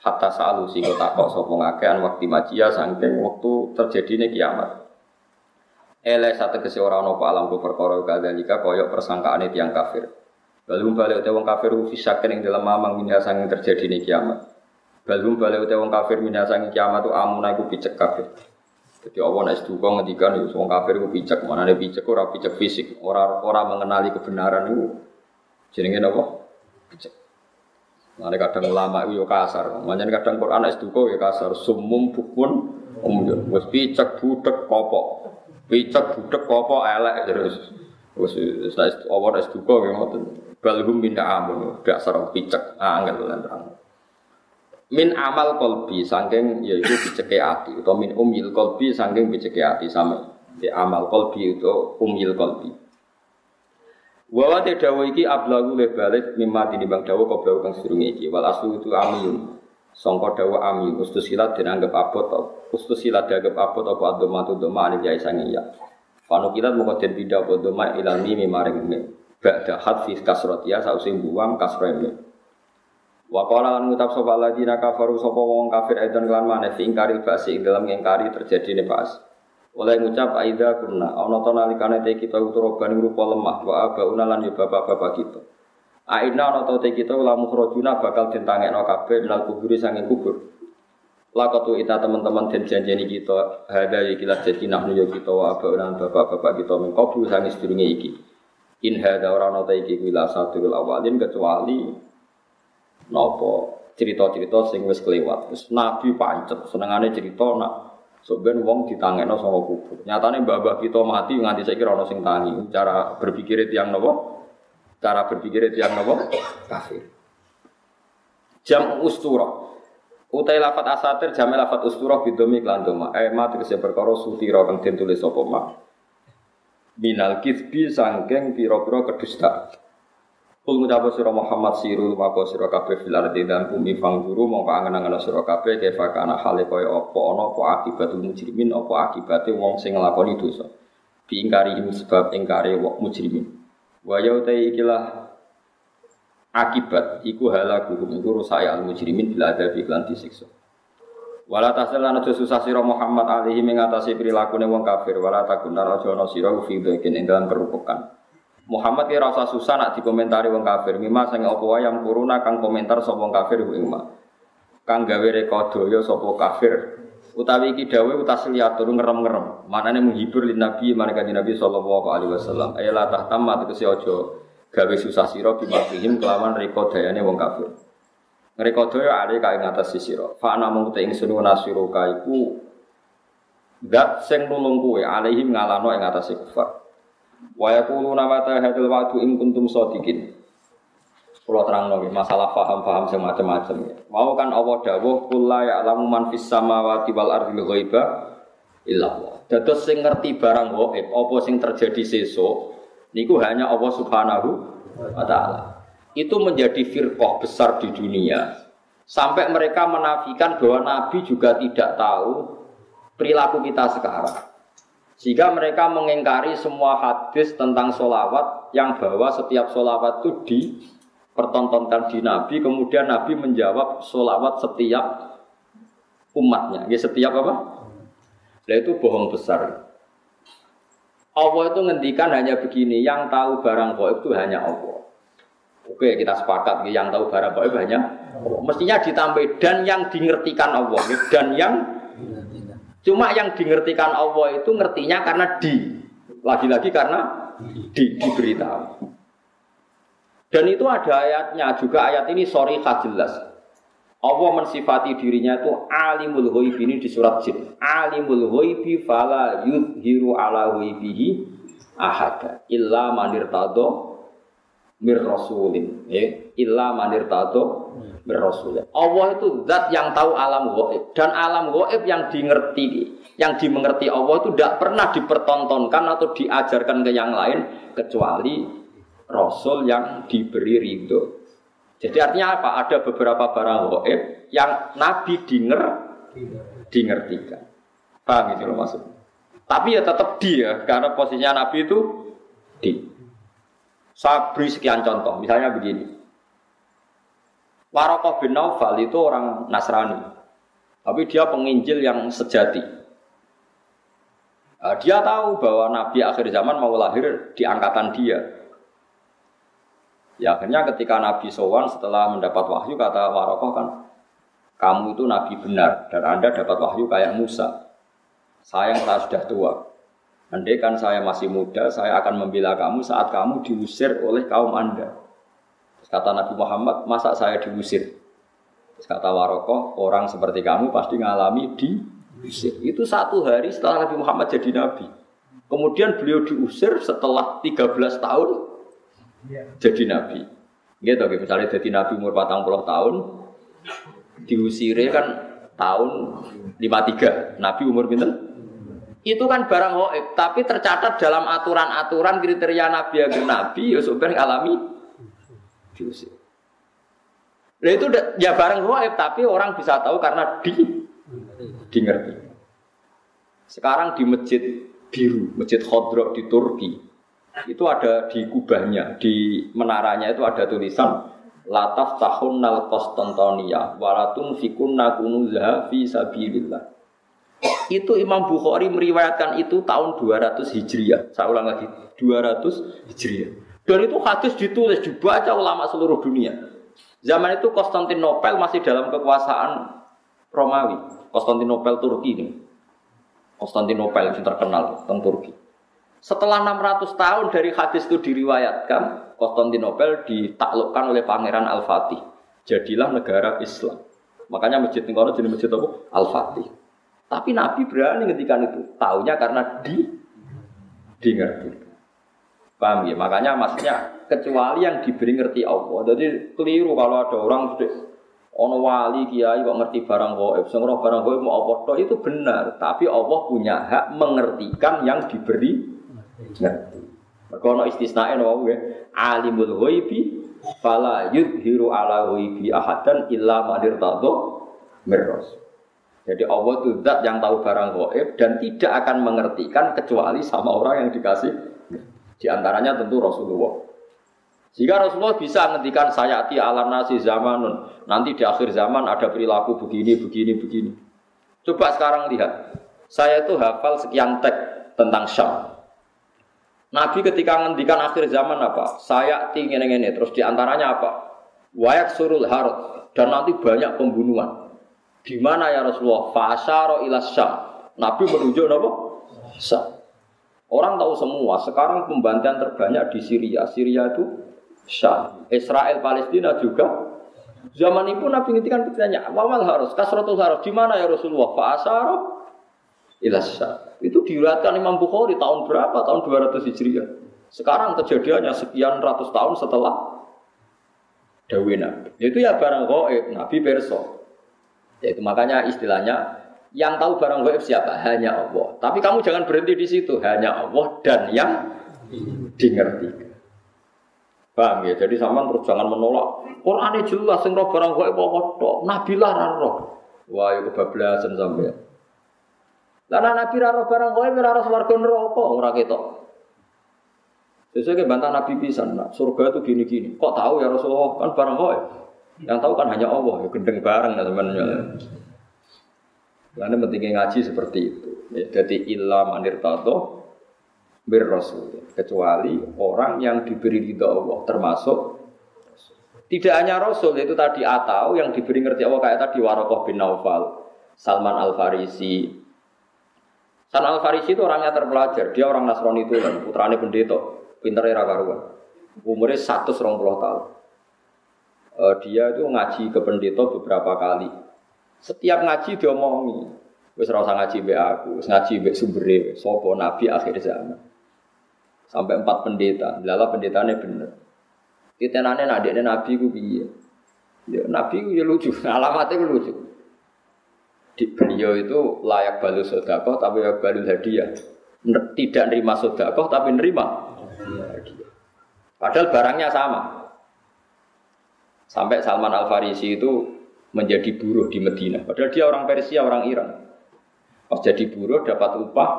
Hatta sa'alu singgo takok sopong akeh an waktu majia sangking waktu terjadinya kiamat Ele satu kesi orang nopo alam ku perkara kadalika koyok persangkaane tiang kafir Lalu balik wong kafir fisaken ing dalam mamang minha sanging terjadinya kiamat Balum balik utai wong kafir minasangi kiamat tu amuna iku picek kafir. Jadi Allah nek seduka ngendikan ya wong kafir iku picek, mana nek picek ora picek fisik, ora ora mengenali kebenaran itu jenenge napa? Picek. Mana kadang ulama itu yo kasar, makanya kadang Quran nek seduka ya kasar, sumum bukun umur, wis picek budek kopok. Picek budek kopok elek terus. Wis wis Allah nek seduka ya ngoten. Balhum min amun, dasar picek, angel lan min amal kolbi sangking yaitu biceke hati atau min umil kolbi sangking biceke hati sama di amal kolbi itu umil kolbi Wa wa te dawa iki ablagu le balik mimma tinimbang dawa koblau kang sedurunge iki. Wal aslu itu amiyun. Sangka dawa amiyun silat dianggap abot silat dianggap abot apa adomatu doma alif ya ya. Panu kilat muka den pindah apa doma ilal mimi maring mim. Ba'da kasrot ya sausi buang kasroh mim. Wa qala lan ngucap sapa ladina kafaru sapa wong kafir edan kelan maneh fi ingkari basi ing dalam ingkari terjadi bas. Oleh ngucap aida kunna ana nalikane te kita uturoban rupa lemah wa abauna lan yo bapak-bapak kita. Aina ana te kita la mukhrajuna bakal ditangekno kabeh minal kuburi sanging kubur. Lakatu ita teman-teman dan janjeni kita hada ikilah jadi nahnu yo kita wa abauna bapak-bapak kita mengkobu sanging sedurunge iki. In hada ora ana te iki kuwi satul awalin kecuali nopo cerita-cerita sing wis kelewat. Wis nabi pancet senengane cerita nak Sebenarnya wong ditangekno sama kubur. Nyatane mbah kita mati nganti saya kira sing tangi. Cara berpikir yang nopo? Cara berpikir yang nopo? Kafir. Jam ustura. Utai lafat asatir jam lafat ustura bidomi klan doma. Eh ma tegese perkara sutira kang den tulis ma. Minal kisbi sangking pira-pira kedustaan. Kul ngucap Muhammad siru maka sira kabeh fil ardi dan bumi fangguru mongko angen-angen sira kabeh kefa kana hale kaya apa ana apa akibatul mujrimin apa akibate wong sing nglakoni dosa. Bi ingkari sebab ingkari wong mujrimin. Wa ya ikilah akibat iku halaku iku rusak al mujrimin bila ada iklan disiksa. Wala tasal lan aja susah sira Muhammad alaihi mengatasi prilakune wong kafir wala takun aja ana sira fi ing dalam kerupukan. Muhammad ya rasa susah nak dikomentari wong kafir. Mima sing apa wae yang kuruna kang komentar sapa wong kafir ing Kang gawe rekodaya sapa kafir. Utawi iki dawuh utasliatur ngerem-ngerem. Manane menghibur lin Nabi kanjeng Nabi sallallahu alaihi wasallam. Ayala tahtamma tegese aja gawe susah sira bimakihim kelawan rekodayane wong kafir. Rekodaya ale kae ngatas sira. Fa ana mung te ingsun nasiruka iku Dat sing nulung kowe alaihim ngalano ing atase kufar. Wa yaquluna mata hadzal wa'du in kuntum shadiqin. Kula terangno masalah paham-paham sing macam-macam. Mau kan Allah dawuh kul la ya'lamu man fis samawati wal ardi ghaiba illa Allah. Dados sing ngerti barang gaib apa sing terjadi sesuk niku hanya Allah Subhanahu wa taala. Itu menjadi firqah besar di dunia. Sampai mereka menafikan bahwa Nabi juga tidak tahu perilaku kita sekarang. Sehingga mereka mengingkari semua hadis tentang solawat yang bahwa setiap solawat itu dipertontonkan di Nabi, kemudian Nabi menjawab solawat setiap umatnya. Ya setiap apa? Nah itu bohong besar. Allah itu ngendikan hanya begini, yang tahu barang gaib itu hanya Allah. Oke, kita sepakat yang tahu barang gaib hanya Allah. Mestinya ditambah dan yang dimengertikan Allah, dan yang Cuma yang dimengertikan Allah itu ngertinya karena di. Lagi-lagi karena di, diberitahu. Dan itu ada ayatnya juga ayat ini sorry jelas. Allah mensifati dirinya itu alimul ghaib ini di surat jin. Alimul ghaibi fala yudhiru ala ghaibihi ahada illa manir tado mir rasulin ya illa manir tado berasul. Allah itu zat yang tahu alam goib dan alam goib yang dimengerti yang dimengerti Allah itu tidak pernah dipertontonkan atau diajarkan ke yang lain kecuali Rasul yang diberi ridho. Jadi artinya apa? Ada beberapa barang goib yang Nabi dinger dingertikan. Paham itu loh maksud. Tapi ya tetap dia karena posisinya Nabi itu di. Saya beri sekian contoh, misalnya begini. Warokoh bin Naufal itu orang Nasrani, tapi dia penginjil yang sejati. Nah, dia tahu bahwa Nabi akhir zaman mau lahir di angkatan dia. Ya akhirnya ketika Nabi Sowan setelah mendapat wahyu kata Warokoh kan, kamu itu Nabi benar dan Anda dapat wahyu kayak Musa. Saya yang sudah tua. Andai kan saya masih muda, saya akan membela kamu saat kamu diusir oleh kaum Anda. Kata Nabi Muhammad, masa saya diusir? Kata Warokoh, orang seperti kamu pasti ngalami diusir. Itu satu hari setelah Nabi Muhammad jadi Nabi. Kemudian beliau diusir setelah 13 tahun jadi Nabi. Gitu, misalnya jadi Nabi umur 40 tahun, diusirnya kan tahun 53. Nabi umur pinter? Itu kan barang goib, tapi tercatat dalam aturan-aturan kriteria nabi agar nabi ya sebenarnya alami diusir. Nah itu ya barang goib, tapi orang bisa tahu karena di di ngerti. Sekarang di masjid biru, masjid Khodro di Turki, itu ada di kubahnya, di menaranya itu ada tulisan Lataf tahun nal Konstantonia, walatun fikun nakunuzaha fi sabilillah. Itu Imam Bukhari meriwayatkan itu tahun 200 Hijriah. Saya ulang lagi, 200 Hijriah. Dan itu hadis ditulis, dibaca ulama seluruh dunia. Zaman itu Konstantinopel masih dalam kekuasaan Romawi. Konstantinopel Turki ini. Konstantinopel yang terkenal tentang Turki. Setelah 600 tahun dari hadis itu diriwayatkan, Konstantinopel ditaklukkan oleh Pangeran Al-Fatih. Jadilah negara Islam. Makanya masjid ini jadi masjid apa? Al-Fatih. Tapi Nabi berani ngendikan itu. Taunya karena di ngerti. Paham ya? Makanya maksudnya kecuali yang diberi ngerti Allah. Jadi keliru kalau ada orang ono wali kiai kok ngerti barang gaib, sing barang gaib mau apa itu benar, tapi Allah punya hak mengertikan yang diberi ngerti. Mergo ono istisnae no ya, alimul ghaibi fala yudhiru ala ghaibi ahadan illa man irtadha mirras. Jadi Allah itu zat yang tahu barang goib dan tidak akan mengertikan kecuali sama orang yang dikasih. Di antaranya tentu Rasulullah. Jika Rasulullah bisa menghentikan sayati ala nasi zamanun. Nanti di akhir zaman ada perilaku begini, begini, begini. Coba sekarang lihat. Saya itu hafal sekian teks tentang Syam. Nabi ketika menghentikan akhir zaman apa? Saya tinggi ini, terus di antaranya apa? Wayak surul harut dan nanti banyak pembunuhan. Di mana ya Rasulullah? Fasaro ilas Syam. Nabi menunjuk apa? Syam. Orang tahu semua, sekarang pembantian terbanyak di Syria. Syria itu Syam. Israel Palestina juga. Zaman itu Nabi ngintikan bertanya, awal harus, kasratul harus, di mana ya Rasulullah? Fasaro ilas Syam. Itu diriwayatkan Imam Bukhari tahun berapa? Tahun 200 Hijriah. Sekarang kejadiannya sekian ratus tahun setelah Dawe Nabi. Itu ya barang goib, Nabi Perso. Yaitu makanya istilahnya yang tahu barang gaib siapa? Hanya Allah. Tapi kamu jangan berhenti di situ. Hanya Allah dan yang dimengerti. Paham ya? Jadi sama terus jangan menolak. Quran jelas sing roh barang gaib apa tok. Nabi lah roh. Wah, ya kebablasan sampai. Karena Nabi roh barang gaib ora roh swarga neraka ora ketok. Sesuai ke bantah Nabi pisan, nah, surga itu gini-gini. Kok tahu ya Rasulullah? Kan barang gaib. Yang tahu kan hanya Allah, ya gendeng bareng ya teman-teman. Karena pentingnya ngaji seperti itu. Ya, jadi ilah manir tato bir rasul. Kecuali orang yang diberi ridho Allah termasuk tidak hanya Rasul itu tadi atau yang diberi ngerti Allah kayak tadi Warokoh bin Naufal, Salman Al Farisi. Salman Al Farisi itu orangnya terpelajar, dia orang Nasrani itu kan, putrane pendeta, pinter era karuan. Umurnya 120 tahun uh, dia itu ngaji ke pendeta beberapa kali. Setiap ngaji dia omongi, wis ora usah ngaji mbek aku, wis ngaji mbek sumbere, sapa nabi akhir zaman. Sampai empat pendeta, lala pendetanya bener. Titenane nak dekne nabi ku piye? Ya nabi ku ya lucu, alamatnya ku lucu. Di beliau itu layak balu sodakoh tapi layak balu hadiah. Tidak nerima sodakoh tapi nerima hadiah. Padahal barangnya sama. Sampai Salman Al Farisi itu menjadi buruh di Medina. Padahal dia orang Persia, orang Iran. Pas jadi buruh dapat upah,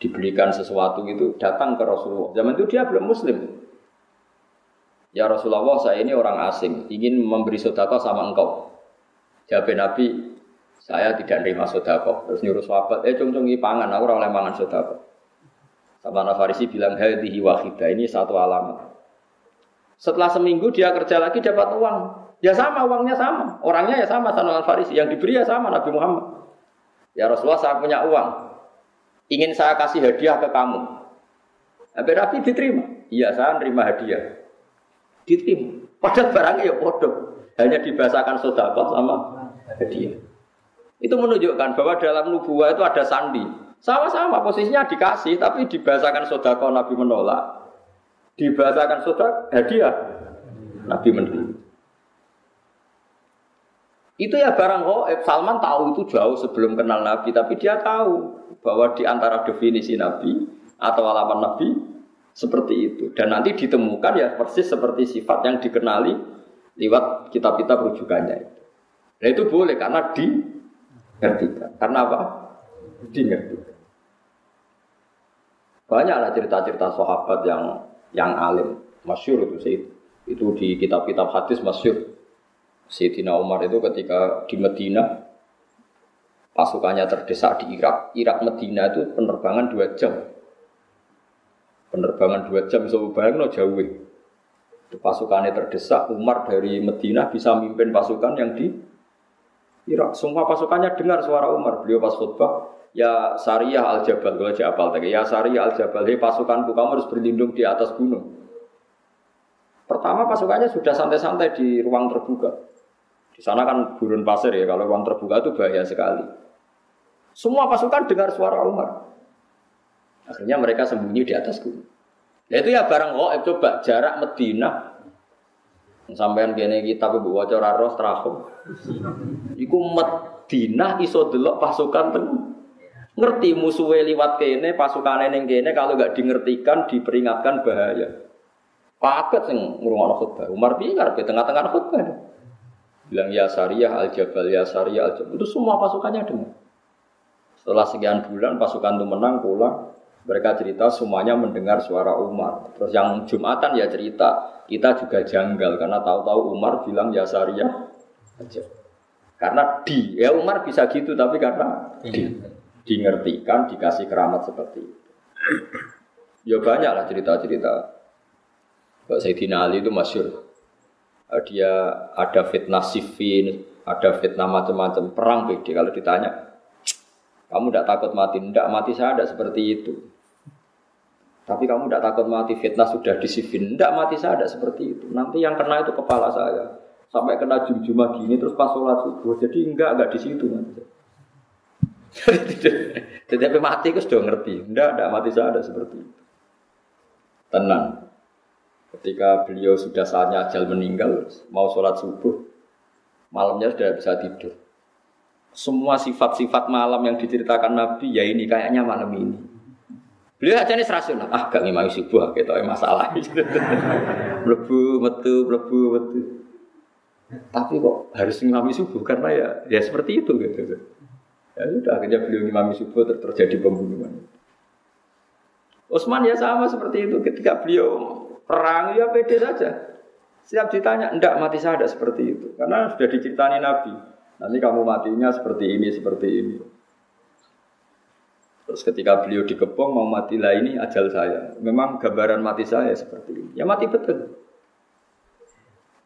dibelikan sesuatu itu datang ke Rasulullah. Zaman itu dia belum Muslim. Ya Rasulullah, saya ini orang asing, ingin memberi sodako sama engkau. Jawab Nabi, saya tidak nerima sodako. Terus nyuruh sahabat, eh cung cung pangan, aku orang mangan sodako. Sama Farisi bilang, hadihi wahidah, ini satu alamat. Setelah seminggu dia kerja lagi dapat uang. Ya sama, uangnya sama. Orangnya ya sama Salman Al-Farisi. Yang diberi ya sama Nabi Muhammad. Ya Rasulullah saya punya uang. Ingin saya kasih hadiah ke kamu. Nabi Nabi diterima. Iya saya nerima hadiah. Diterima. Padahal barangnya ya bodoh. Hanya dibahasakan sodako sama hadiah. Itu menunjukkan bahwa dalam nubuah itu ada sandi. Sama-sama posisinya dikasih, tapi dibahasakan sodako Nabi menolak dibahasakan sudah hadiah Nabi menerima. Itu ya barang goib. Salman tahu itu jauh sebelum kenal Nabi, tapi dia tahu bahwa di antara definisi Nabi atau alaman Nabi seperti itu. Dan nanti ditemukan ya persis seperti sifat yang dikenali lewat kitab-kitab rujukannya itu. Nah itu boleh karena dingertikan. Karena apa? Dingertikan. Banyaklah cerita-cerita sahabat yang yang alim, masyur itu sih. Itu di kitab-kitab hadis masyur. Sayyidina Umar itu ketika di Medina pasukannya terdesak di Irak. Irak Medina itu penerbangan dua jam. Penerbangan dua jam, so no jauh. Pasukannya terdesak, Umar dari Medina bisa mimpin pasukan yang di Irak. Semua pasukannya dengar suara Umar. Beliau pas khutbah, ya Sariyah al Jabal, kalau apal tadi. Ya Sariyah al Jabal, hei pasukanku kamu harus berlindung di atas gunung. Pertama pasukannya sudah santai-santai di ruang terbuka. Di sana kan gurun pasir ya, kalau ruang terbuka itu bahaya sekali. Semua pasukan dengar suara Umar. Akhirnya mereka sembunyi di atas gunung. Nah itu ya barang oh coba jarak Medina sampean kene kita bu waca ora roh Iku Medina iso delok pasukan ten ngerti musuhe liwat kene pasukane ning kene kalau gak dingertikan diperingatkan bahaya. Paket sing ngrungokno khutbah. Umar piye ngarepe tengah-tengah khutbah bilang ya Sariyah al Jabal ya Sariyah al Jabal itu semua pasukannya dengar. Setelah sekian bulan pasukan itu menang pulang mereka cerita semuanya mendengar suara Umar. Terus yang Jumatan ya cerita kita juga janggal karena tahu-tahu Umar bilang ya Sariyah aja. Karena di ya Umar bisa gitu tapi karena di di ngertikan dikasih keramat seperti itu. Ya banyak lah cerita-cerita. Pak Sayyidina Ali itu masyur Eh, dia ada fitnah sifin, ada fitnah macam-macam perang beda kalau ditanya kamu tidak takut mati, tidak mati saya tidak seperti itu. Tapi kamu tidak takut mati fitnah sudah di sifin, tidak mati saya tidak seperti itu. Nanti yang kena itu kepala saya sampai kena jum-jumah gini terus pas sholat subuh. Jadi enggak enggak di situ. Jadi mati itu sudah ngerti, enggak enggak mati saya ada seperti itu. Tenang. Ketika beliau sudah saatnya ajal meninggal, mau sholat subuh, malamnya sudah bisa tidur. Semua sifat-sifat malam yang diceritakan Nabi, ya ini kayaknya malam ini. Beliau aja nih rasional, ah gak ngimami subuh, gitu ya masalah. Melebu, metu, melebu, metu. Tapi kok harus ngimami subuh karena ya ya seperti itu gitu. Ya sudah akhirnya beliau ngimami subuh ter terjadi pembunuhan. Utsman ya sama seperti itu ketika beliau Perang ya pede saja. Siap ditanya, enggak mati saya seperti itu. Karena sudah diceritani Nabi. Nanti kamu matinya seperti ini, seperti ini. Terus ketika beliau dikepung mau mati lah ini ajal saya. Memang gambaran mati saya seperti ini. Ya mati betul.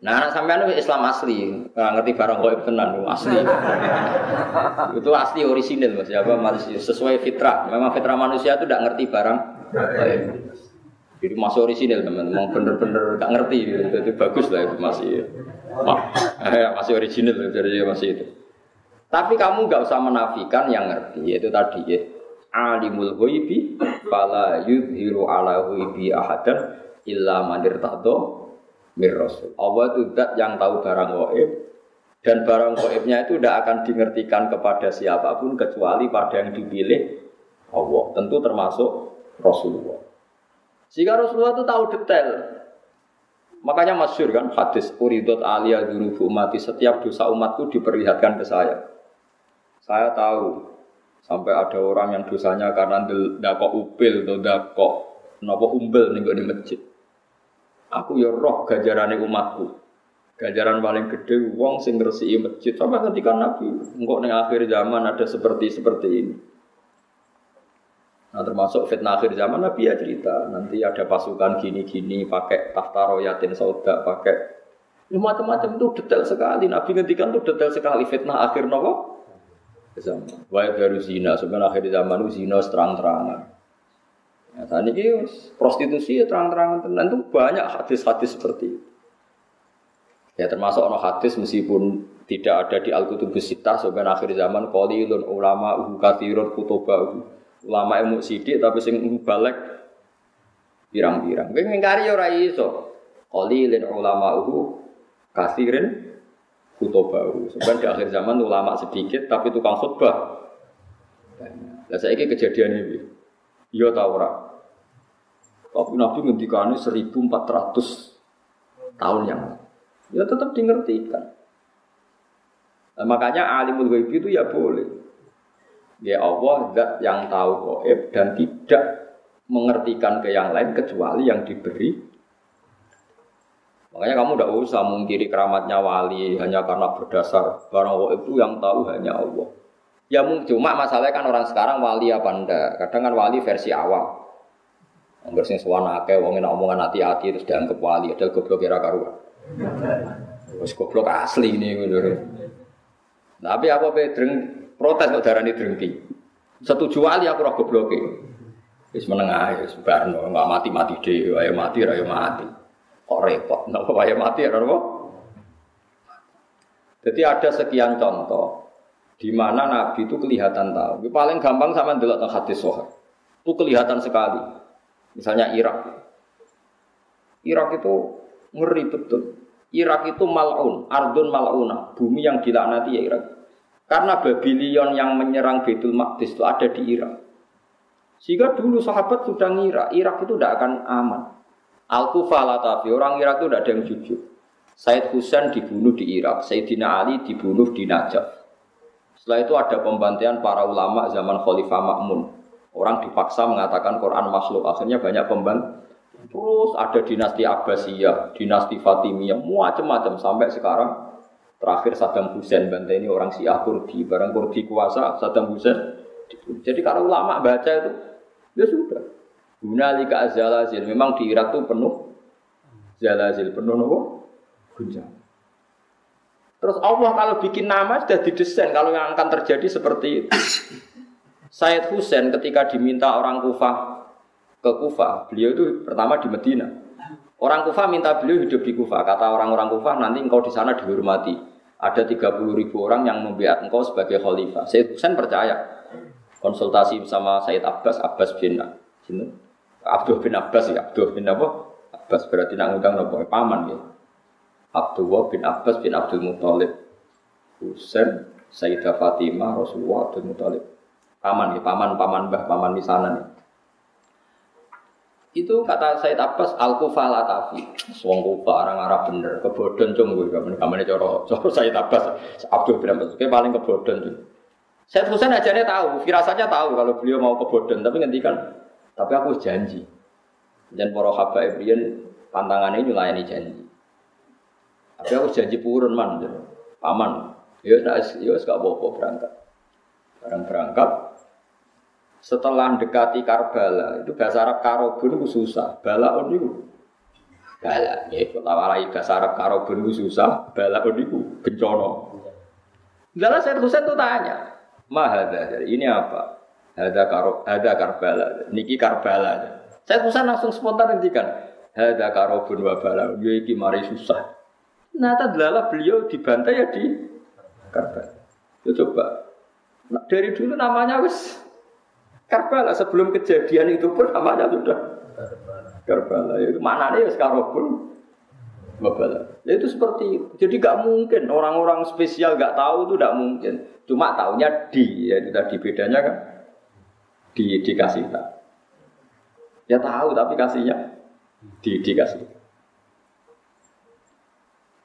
Nah, anak sampean itu Islam asli, nggak ngerti barang goib tenan, asli. itu asli orisinil mas, ya, apa sesuai fitrah. Memang fitrah manusia itu tidak ngerti barang jadi masih orisinil teman-teman, bener-bener gak ngerti. Jadi bagus lah itu masih. ya, masih orisinil jadi masih itu. Tapi kamu gak usah menafikan yang ngerti, yaitu tadi ya. Alimul ghaibi fala yudhiru ala ghaibi ahadan illa man irtado mir rasul. Allah itu dat yang tahu barang gaib dan barang gaibnya itu tidak akan dimengertikan kepada siapa pun kecuali pada yang dipilih Allah. Tentu termasuk Rasulullah. Jika Rasulullah itu tahu detail. Makanya masyur kan hadis uridot alia durubu umati setiap dosa umatku diperlihatkan ke saya. Saya tahu sampai ada orang yang dosanya karena dakok upil atau dakok nopo umbel nih di masjid. Aku ya roh gajaran umatku. Gajaran paling gede wong sing ngresiki masjid sampai ketika Nabi engkau ning akhir zaman ada seperti seperti ini. Nah termasuk fitnah akhir zaman Nabi ya cerita nanti ada pasukan gini-gini pakai tahta royatin sauda pakai ya, macam-macam itu detail sekali Nabi ngendikan itu detail sekali fitnah akhir nopo. Wae baru zina sebenarnya akhir zaman itu zina terang-terangan. Ya, tadi ini prostitusi ya terang-terangan dan itu banyak hadis-hadis seperti itu. Ya termasuk ono hadis meskipun tidak ada di Al-Kutubus Sittah sebenarnya akhir zaman qalilun ulama uhu kathirun kutubahu Ulama ilmu sidik tapi sing balik pirang-pirang. Kowe ngingkari ora iso. Qalilin ulama uhu kathirin baru. Sebenarnya di akhir zaman ulama sedikit, tapi tukang khutbah. Saya ini kejadian ini. Iya tahu ora. Tapi Nabi ngendikane 1400 tahun yang Ya tetap dimengertikan. Nah, makanya alimul ghaib itu ya boleh. Ya Allah zat yang tahu gaib dan tidak mengertikan ke yang lain kecuali yang diberi Makanya kamu tidak usah mungkiri keramatnya wali hanya karena berdasar barang itu yang tahu hanya Allah. Ya cuma masalahnya kan orang sekarang wali apa enggak. Kadang kan wali versi awal. Angger sing suwana akeh wong omongan hati-hati terus dianggap wali, ada goblok kira karuan. Wis goblok asli ini ngono. Tapi aku pedreng protes kok darani drengki. Setuju wali aku ora gobloke. Wis meneng ae, wis barno, enggak mati-mati dhewe, ayo mati ra yo mati. Kok repot, napa wae mati ora apa? Jadi ada sekian contoh di mana Nabi itu kelihatan tahu. Paling gampang sama delok teng hadis sahih. Itu kelihatan sekali. Misalnya Irak. Irak itu ngeri betul. Irak itu mal'un, ardun mal'una, bumi yang dilaknati ya Irak. Karena Babylon yang menyerang Betul Maqdis itu ada di Irak. Sehingga dulu sahabat sudah ngira Irak itu tidak akan aman. Al-Kufah Latafi, orang Irak itu tidak ada yang jujur. Said Husain dibunuh di Irak, Sayyidina Ali dibunuh di Najaf. Setelah itu ada pembantaian para ulama zaman Khalifah Makmun. Orang dipaksa mengatakan Quran makhluk, akhirnya banyak pembantu Terus ada dinasti Abbasiyah, dinasti Fatimiyah, macam-macam sampai sekarang terakhir Saddam Hussein bantai ini orang Syiah Kurdi, barang Kurdi kuasa Saddam Hussein. Jadi kalau ulama baca itu ya sudah. Hunalika azalazil. Memang di Irak itu penuh zalazil, penuh nopo? Gunjang. Terus Allah kalau bikin nama sudah didesain kalau yang akan terjadi seperti itu. Said Hussein ketika diminta orang Kufah ke Kufa. Beliau itu pertama di Medina. Orang Kufa minta beliau hidup di Kufa. Kata orang-orang Kufa, nanti engkau di sana dihormati. Ada 30 ribu orang yang membiat engkau sebagai khalifah. Said Husain percaya. Konsultasi bersama Said Abbas, Abbas bin Abdul bin Abbas ya, Abdul bin apa? Abbas berarti nak ngundang nopo paman ya. Abdullah bin Abbas bin Abdul Muthalib. Husain, Sayyidah Fatimah, Rasulullah Abdul Muthalib. Paman ya, paman, paman bah, paman di sana nih. Itu kata Said Abbas al kufah latafi. Wong kufah orang Arab bener, kebodon cung gue kamen kamane coro coro Said Abbas Abdul bin Abbas kayak paling kebodon cung. Said Husain aja nih tahu, firasatnya tahu kalau beliau mau kebodon, tapi ngendikan, tapi aku janji. Dan para habaib riyen pantangannya nyulayani janji. Tapi aku janji purun man, paman. Ya, ya, gak apa-apa berangkat. Barang berangkat, setelah dekati Karbala itu bahasa Arab karobun itu susah balaun itu bala ya lawalai bahasa Arab karobun itu susah balaun itu bencana Lalu saya Husain itu tanya mahada ini apa ada karo ada Karbala niki Karbala saya Husain langsung spontan ngendikan ada karobun wa bala ya iki mari susah nah tadlala beliau dibantai ya di Karbala coba nah, dari dulu namanya wis Karbala sebelum kejadian itu pun namanya sudah Karbala. Itu mana nih sekarang pun Karbala. Ya itu seperti. Jadi gak mungkin orang-orang spesial gak tahu itu gak mungkin. Cuma tahunya di, ya itu tadi bedanya kan di dikasih tak. Ya tahu tapi kasihnya di dikasih.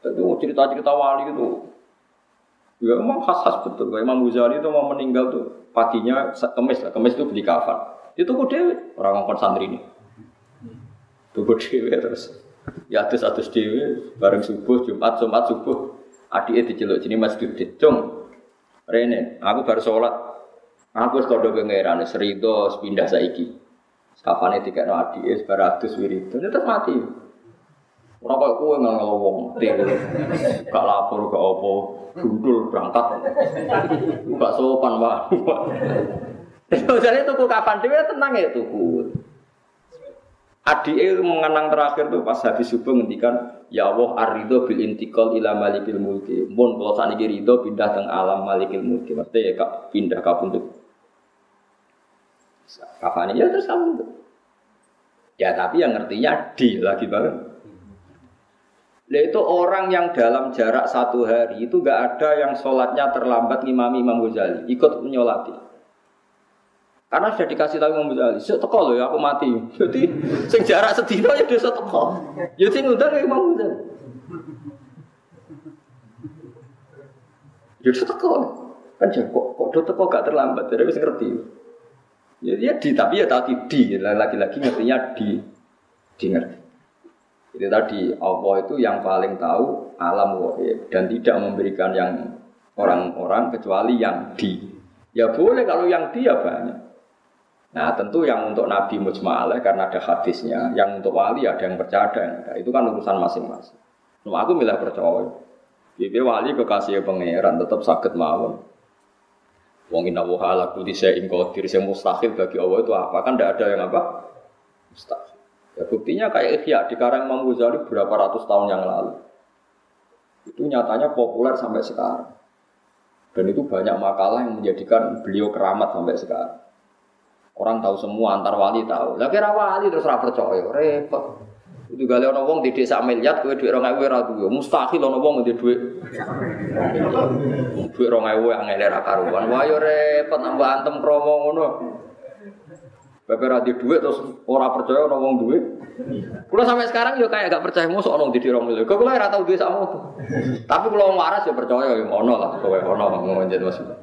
Itu cerita-cerita wali itu Ya memang khas-khas betul. Imam Ghazali itu mau meninggal tuh paginya kemis lah, kemis itu beli kafan. Itu kok dewe orang ngomong santri ini. Tuku dewe terus. Ya atus atus dewe bareng subuh Jumat Jumat subuh adiknya diceluk sini Mas Dudit Rene aku baru sholat aku sekolah pengeran serido pindah saiki kafane tiga no adiknya sebaratus wirid terus mati Ora kok kowe ngangel wong Gak lapor gak apa, gundul berangkat. Gak sopan, Pak. Jadi tuku kapan dhewe tenang ya tuku. Adik mengenang terakhir tuh pas habis subuh ngendikan ya Allah arido bil intikal ila malikil mulki. Mun kalau saniki rido pindah teng alam malikil mulki. Maksudnya ya kak pindah kapunduk. Kapan ya terus kamu Ya tapi yang ngertinya di lagi banget. Nah itu orang yang dalam jarak satu hari itu gak ada yang sholatnya terlambat ngimami Imam Ghazali ikut menyolati. Karena sudah dikasih tahu Imam Ghazali, teko loh ya aku mati. Jadi sing jarak sedino ya dia teko. Ya sing ngundang ya Imam Ghazali. Ya teko. Kan kok kok do teko gak terlambat, jadi bisa ngerti. Ya dia di tapi ya tadi di lagi-lagi ngertinya di di ngerti. Jadi tadi Allah itu yang paling tahu alam wahid dan tidak memberikan yang orang-orang kecuali yang di. Ya boleh kalau yang di ya banyak. Nah tentu yang untuk Nabi mujma'alah karena ada hadisnya, yang untuk wali ada yang percaya ada yang enggak. Itu kan urusan masing-masing. Nah, aku milih percaya. Jadi wali kekasih pangeran tetap sakit mawon. Wong inna wa ala kulli syai'in qadir. Yang mustahil bagi Allah itu apa? Kan tidak ada yang apa? Mustahil. Ya, buktinya kayak Ihya di Karang Imam berapa ratus tahun yang lalu. Itu nyatanya populer sampai sekarang. Dan itu banyak makalah yang menjadikan beliau keramat sampai sekarang. Orang tahu semua, antar wali tahu. Lah kira wali terus ra percaya, repot. Itu gale ana wong di desa miliar kowe dhuwit 2000 ora duwe. Mustahil ana wong di dhuwit. Dhuwit 2000 yang ngene ra karuan. Wah yo repot nambah antem kromo ngono. Bapak rati duit terus orang percaya orang wong duit. Kalau sampai sekarang juga kayak gak percaya musuh orang di dirong miliar. Kalau ora tahu duit sama tuh. Tapi kalau waras ya percaya ya ono lah. Kowe ono ngonjen maksudnya.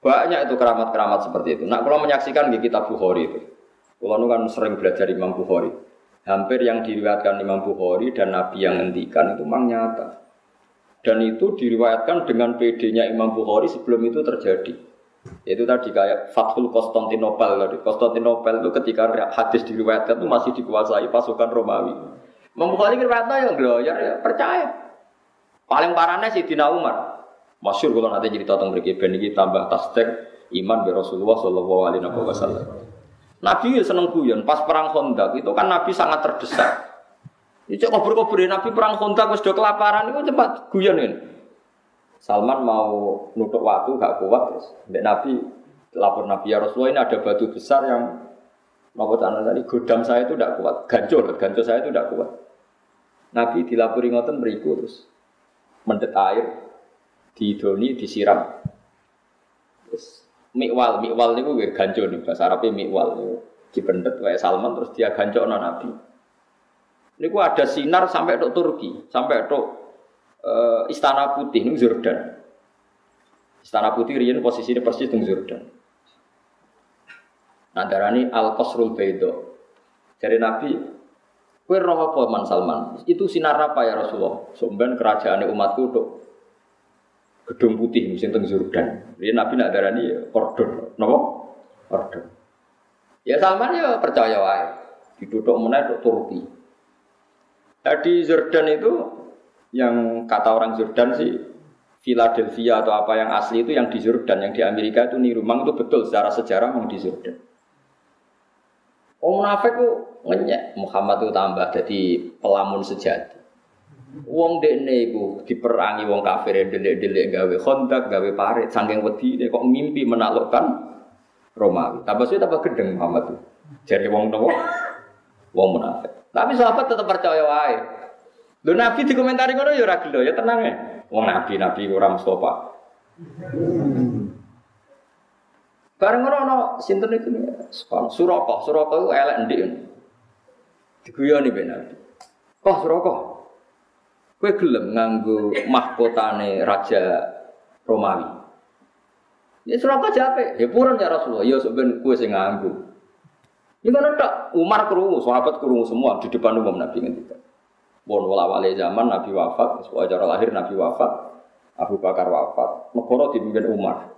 Banyak itu keramat-keramat seperti itu. Nah, kalau menyaksikan di kitab Bukhari itu, kalau kan sering belajar Imam Bukhari. Hampir yang diriwayatkan Imam Bukhari dan Nabi yang ngendikan itu memang nyata. Dan itu diriwayatkan dengan PD-nya Imam Bukhari sebelum itu terjadi. Itu tadi kayak Fathul Konstantinopel tadi. Konstantinopel itu ketika hadis diriwayatkan itu masih dikuasai pasukan Romawi. Membukhari riwayatnya yang gloyer ya percaya. Paling parahnya si Dina Umar. Masyur kalau nanti jadi tentang ben ini tambah tasdek iman be Rasulullah Alaihi Wasallam. Nabi ya seneng guyon. Pas perang Khandaq itu kan Nabi sangat terdesak. Ini cek kubur-kubur Nabi perang Khandaq sudah kelaparan itu cepat guyon ini. Salman mau nutup waktu gak kuat terus. Mbak Nabi lapor Nabi ya Rasulullah ini ada batu besar yang mau tanah tadi godam saya itu tidak kuat, gancur, gancur saya itu tidak kuat. Nabi dilapori ngoten beriku terus mendet air di doni disiram. Terus mikwal, mikwal niku gue gancur nih bahasa Arabnya mikwal niku dipendet kayak Salman terus dia gancur Nabi. Niku ada sinar sampai ke Turki, sampai ke uh, Istana Putih ini Jordan. Istana Putih riyen posisinya persis di Jordan. Nah darani Al Qasrul Baido. Jadi Nabi, kue roh Salman? Itu sinar apa ya Rasulullah? Sumben kerajaan umatku tuh gedung putih musim teng Jordan. Dia Nabi nak darani ya ordon, nopo? Ordon. Ya Salman ya percaya wae. Diduduk meneh Turki. Tadi Jordan itu yang kata orang Jordan sih Philadelphia atau apa yang asli itu yang di Jordan, yang di Amerika itu niru. Memang itu betul secara sejarah memang di Jordan. Oh munafik itu ngenyek Muhammad itu tambah jadi pelamun sejati. Wong dekne iku diperangi wong kafir delik-delik gawe kontak, gawe parit, saking wedi kok mimpi menaklukkan Romawi. Tambah suwe tambah gedeng Muhammad itu. Jadi wong nopo? Wong munafik. Tapi sahabat tetap percaya wae. Lho Nabi dikomentari ngono ya ora gelo, ya tenang ya. Wong Nabi Nabi ora Mustafa. Bareng ngono ono sinten Suraka, Suraka iku elek ndik. Diguyoni ben Nabi. Kok Suraka? Kowe gelem nganggo mahkotane raja Romawi. Ya Suraka jape, ya purun ya Rasulullah, ya sampeyan kowe sing nganggo. Ini kan ada Umar kerungu, sahabat kerungu semua di depan umum Nabi ngendika. Bon wala zaman Nabi wafat, sebuah lahir Nabi wafat, Abu Bakar wafat, negara dipimpin Umar.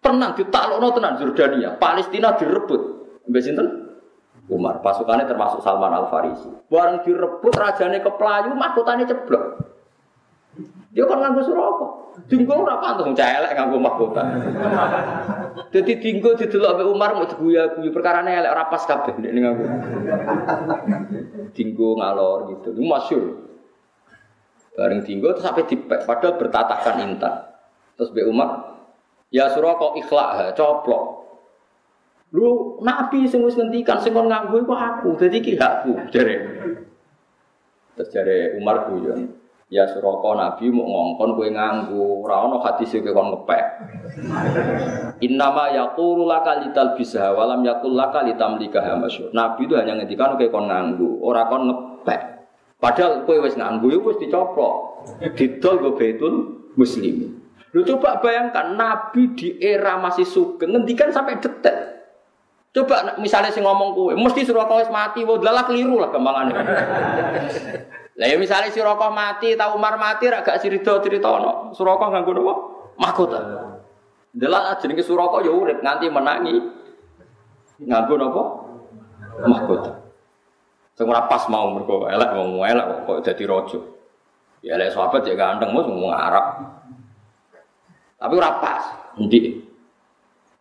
Tenang, ditaklukno tenan Jordania, Palestina direbut. Mbak sinten? Umar. Pasukannya termasuk Salman Al Farisi. Bareng direbut rajane keplayu, mahkotane ceblok. Dia kan nganggo suraka. Dinggo ora pantes elek nganggo mahkota. Dadi dinggo didelok mbek Umar mau diguya-guyu perkarane elek ora pas kabeh nek nganggo. Dinggo ngalor gitu. Itu masyhur. Bareng dinggo terus sampai dipek padahal bertatahkan intan. Terus mbek Umar ya suraka ikhlak coplok. Lu nabi sing wis ngendikan sing kon nganggo iku aku, dadi ki hakku jare. Terus dari Umar guyon, ya suraka Nabi mau ngongkon kue nganggu, ora ono hadis kowe kon ngepek. Innama yaqulu laka lital bisa walam yaqul laka litamlika masyhur. Nabi itu hanya ngendikan kowe kon nganggu, ora kon ngepek. Padahal kowe wis nganggu ya wis dicoplok. Didol go betul muslim. Lu coba bayangkan Nabi di era masih sugeng ngendikan sampai detik. Coba misalnya si ngomong kue, mesti suruh kau mati, wah lala keliru lah kembangannya. lah ya misalnya si rokok mati, tahu Umar mati, agak cerita cerita no, surokok nggak guna apa? Mahkota. Delala jenenge surokok ya urip nganti menangi, nganggo apa? Mahkota. Sing ora pas mau mergo elek mau elek kok dadi raja. Ya elek sahabat ya ganteng mau ngomong Arab. Tapi ora pas. Endi?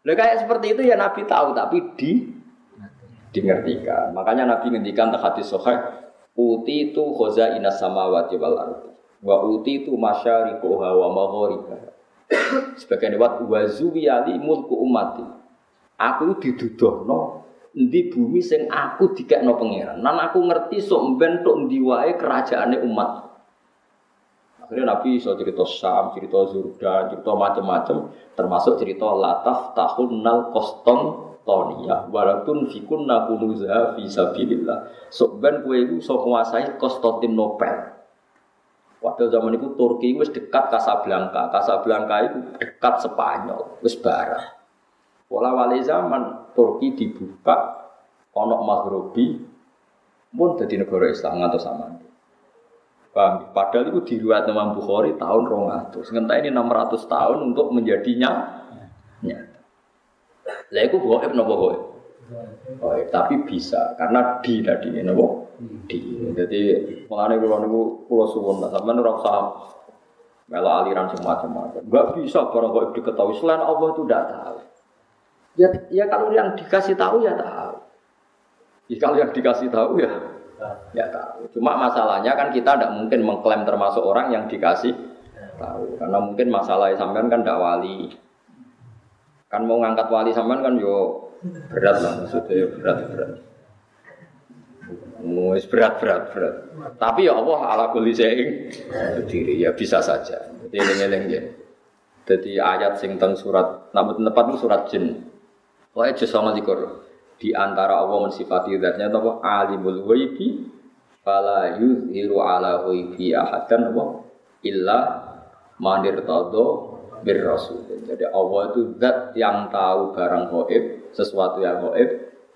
Lah kayak seperti itu ya Nabi tahu tapi di dimengertikan. Makanya Nabi ngendikan tak hadis sahih, uti itu khoza inas samawati wal ardi. Wa uti itu masyariquha wa magharibaha. Sebagian lewat wa zuwiyali mulku umati. Aku didudohno di bumi sing aku dikekno pangeran. Nan aku ngerti sok mben tok ndi wae kerajaane umat. Akhirnya Nabi bisa cerita Sam, cerita Zurda, cerita macam-macam, termasuk cerita Lataf tahun nal koston tonia, waratun fikun nakunuza visabilillah. So ben kue itu so menguasai Konstantinopel. Pada zaman itu Turki itu dekat Casablanca, Casablanca itu dekat Spanyol, wis barang. Pola wali zaman Turki dibuka, onok Maghribi, pun jadi negara Islam atau sama. Paham? Padahal itu diriwayat Imam Bukhari tahun 200. Sementara ini 600 tahun untuk menjadinya nyata. Lah itu goib napa goib? Goib, tapi bisa karena di tadi napa? Di. Jadi mengenai kula niku kula suwun lah sampean ora usah melo aliran semacam-macam. Enggak bisa barang goib diketahui selain Allah itu tidak tahu. Ya, ya kalau yang dikasih tahu ya tahu. Ya, kalau yang dikasih tahu ya Ya tahu. Cuma masalahnya kan kita tidak mungkin mengklaim termasuk orang yang dikasih tahu. Karena mungkin masalah sampean kan tidak wali. Kan mau ngangkat wali sampean kan yo berat lah maksudnya berat berat. Wis berat berat berat. Tapi ya Allah ala kulli diri ya bisa saja. Jadi eling-eling ya. Jadi ayat sing teng surat namun tempat surat jin. Wae jus 29 di antara Allah mensifati zatnya apa alimul ghaibi fala yuzhiru ala ghaibi ahadan apa illa mandir tado bir rasul. Jadi Allah itu zat yang tahu barang gaib, sesuatu yang gaib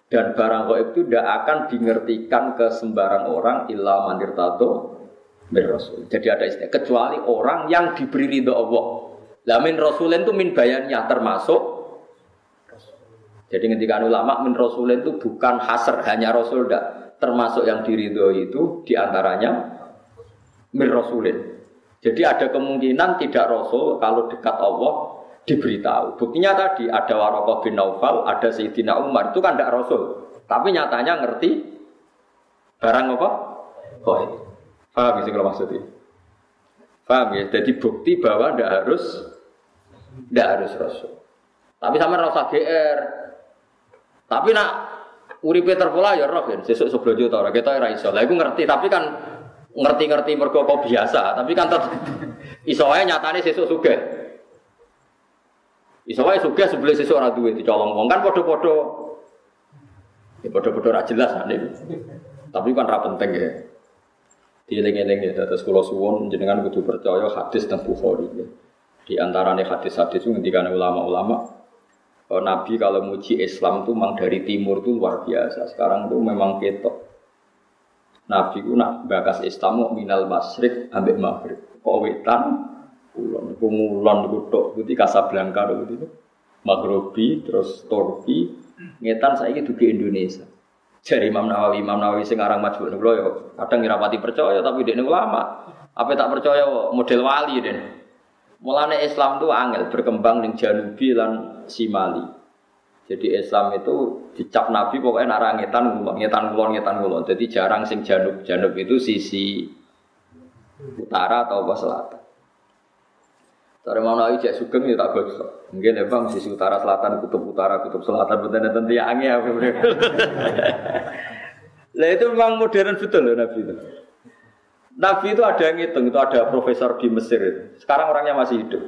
dan barang gaib itu tidak akan dimengertikan ke sembarang orang illa mandir tado bir rasul. Jadi ada istilah kecuali orang yang diberi ridho Allah. Lamin rasulin itu min bayannya termasuk jadi ketika ulama min rasulin itu bukan hasr hanya rasul dak termasuk yang diridhoi itu di antaranya min rasulin. Jadi ada kemungkinan tidak rasul kalau dekat Allah diberitahu. Buktinya tadi ada Waraqah bin Naufal, ada Sayyidina Umar itu kan tidak rasul, tapi nyatanya ngerti barang apa? Oh, paham sih kalau maksudnya? Paham ya? Jadi bukti bahwa tidak harus tidak harus rasul. Tapi sama rasa GR, tapi nak uripe terpola ya roh kan, sesuk sebelah juta orang kita ora iso. Lah iku ngerti, tapi kan ngerti-ngerti mergo kok biasa, tapi kan tetep iso wae nyatane sesuk sugih. Iso wae sugih sebelah sesuk ora duwe dicolong wong kan padha-padha ya padha-padha ra jelas nek. Tapi kan ra penting ya. Dieling-eling ya, terus kula suwun jenengan kudu percaya hadis tentang Bukhari ya. Di antarane hadis-hadis itu ngendikan ulama-ulama oh, Nabi kalau muji Islam tuh memang dari timur tuh luar biasa. Sekarang tuh memang ketok. Nabi ku nak bakas Islam mau minal masrik ambek maghrib. Kok wetan kulon, ku ngulon ku tok, putih Casablanca gitu. Maghribi terus Turki, ngetan saya itu di Indonesia. Jadi Imam Nawawi, Imam Nawawi sing aran majmu ya kadang ngira percaya tapi dia ulama. Apa tak percaya model wali den. Mulane Islam itu angel berkembang di Janubi lan Simali. Jadi Islam itu dicap Nabi pokoknya nak ngetan ngulon, ngetan ngetan. Jadi jarang sing Janub. Janub itu sisi utara atau apa selatan. Cara mau naik cek sugeng ya tak bagus. Mungkin ya bang sisi utara selatan, kutub utara, kutub selatan, betul tentu yang ya. Lah itu memang modern betul loh Nabi itu. Nabi itu ada yang ngitung, itu ada profesor di Mesir. Sekarang orangnya masih hidup.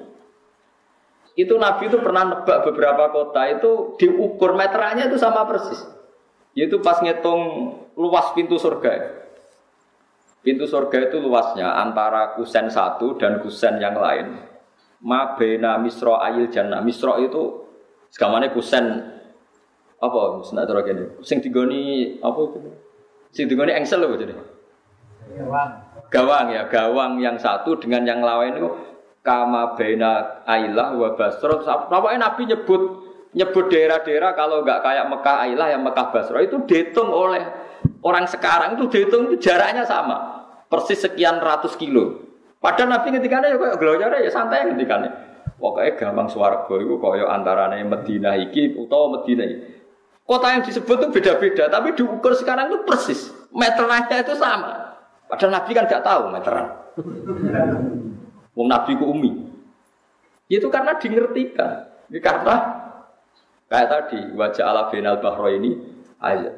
Itu Nabi itu pernah nebak beberapa kota itu diukur meterannya itu sama persis. Yaitu pas ngitung luas pintu surga. Pintu surga itu luasnya antara kusen satu dan kusen yang lain. Ma bena misro ayil jannah. Misro itu segamane kusen apa senak terus gini. Sing digoni apa itu? Sing digoni engsel loh jadi. Gawang ya, gawang yang satu dengan yang lain itu kama bena ailah wa basro. Pokoknya Nabi nyebut nyebut daerah-daerah kalau nggak kayak Mekah Ailah yang Mekah Basro itu dihitung oleh orang sekarang itu dihitung itu jaraknya sama. Persis sekian ratus kilo. Padahal Nabi ketika ya kayak gelojar ya santai ketika pokoknya gampang suarga itu kayak antaranya Medina iki atau Medina iki. Kota yang disebut itu beda-beda tapi diukur sekarang itu persis. Meterannya itu sama padahal Nabi kan nggak tahu meteran Wong Nabi ku umi. Itu karena dingertikan. Karena Kayak tadi wajah ala benal bahro ini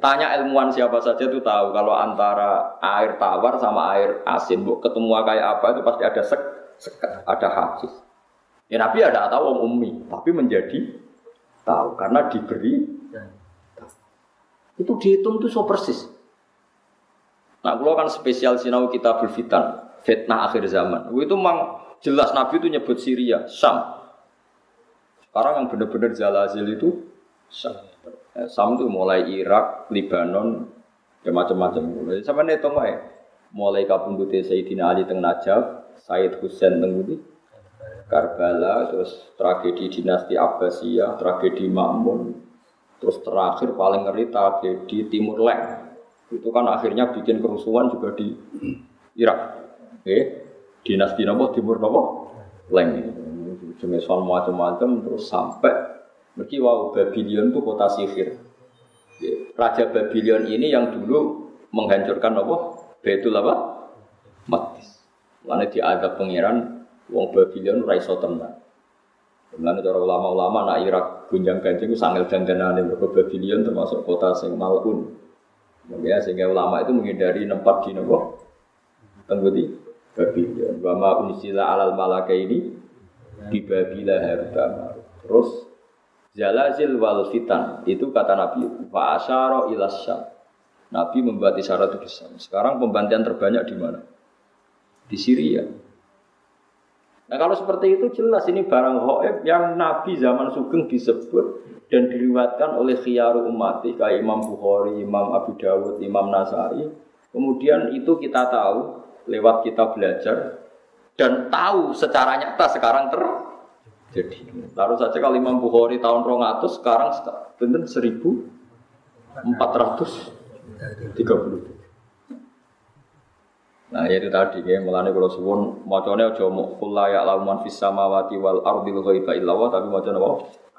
tanya ilmuwan siapa saja itu tahu kalau antara air tawar sama air asin. Bu ketemu kayak apa itu pasti ada sek, sek ada hadis. Ya Nabi ada tahu om ummi tapi menjadi tahu karena diberi itu dihitung tuh so persis. Nah, kalau kan spesial sinau kita berfitan, fitnah akhir zaman. Itu memang jelas Nabi itu nyebut Syria, Sam. Sekarang yang benar-benar zalazil itu Sam. Eh, Sam itu mulai Irak, Lebanon, ya macam-macam. Sama nih ya. Mulai kapundute Sayyidina Ali teng Najaf, Sayyid Husain teng Karbala, terus tragedi dinasti Abbasiyah, tragedi Ma'mun, terus terakhir paling ngeri tragedi Timur Leng. Itu kan akhirnya bikin kerusuhan juga di Irak. Oke, dinasti nopo Timur nopo Leng jenis macam-macam terus sampai Mergi wow Babylon itu kota sihir. Raja Babylon ini yang dulu menghancurkan apa? Betul apa? Matis. Lalu diadab pangeran wong Babylon raiso tenang. Lalu cara ulama-ulama nak Irak gunjang ganjing itu sanggil dandanan mereka Babylon termasuk kota sing malun. Ya, sehingga ulama itu menghindari tempat di nopo tengguti Babylon. Wama unsila alal malaka ini di Babila harta Terus zalazil wal fitan itu kata Nabi fa asyara Nabi membuat isyarat itu besar. Sekarang pembantian terbanyak di mana? Di Syria. Nah kalau seperti itu jelas ini barang hoib yang Nabi zaman Sugeng disebut dan diriwatkan oleh khiyaru umat kayak Imam Bukhari, Imam Abu Dawud, Imam Nasai. Kemudian itu kita tahu lewat kita belajar dan tahu secara nyata sekarang terjadi. Taruh saja kalau Imam Bukhari tahun 200 sekarang benar 1430. Nah itu tadi ya melani kalau suwun macamnya aja mau kulla ya lauman fis samawati wal ardil ghaiba illa wa tapi macam apa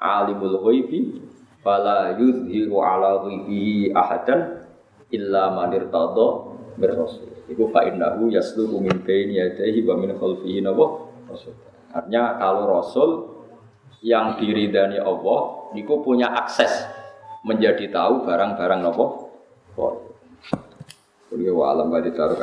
alimul ghaibi fala yuzhiru ala ghaibihi ahadan illa man irtada bir rasul. Iku fa innahu yasluhu min baini yadayhi wa min khalfihi nawa rasul. Artinya kalau rasul yang diridani Allah niku punya akses menjadi tahu barang-barang nopo. Wa alam badi taruh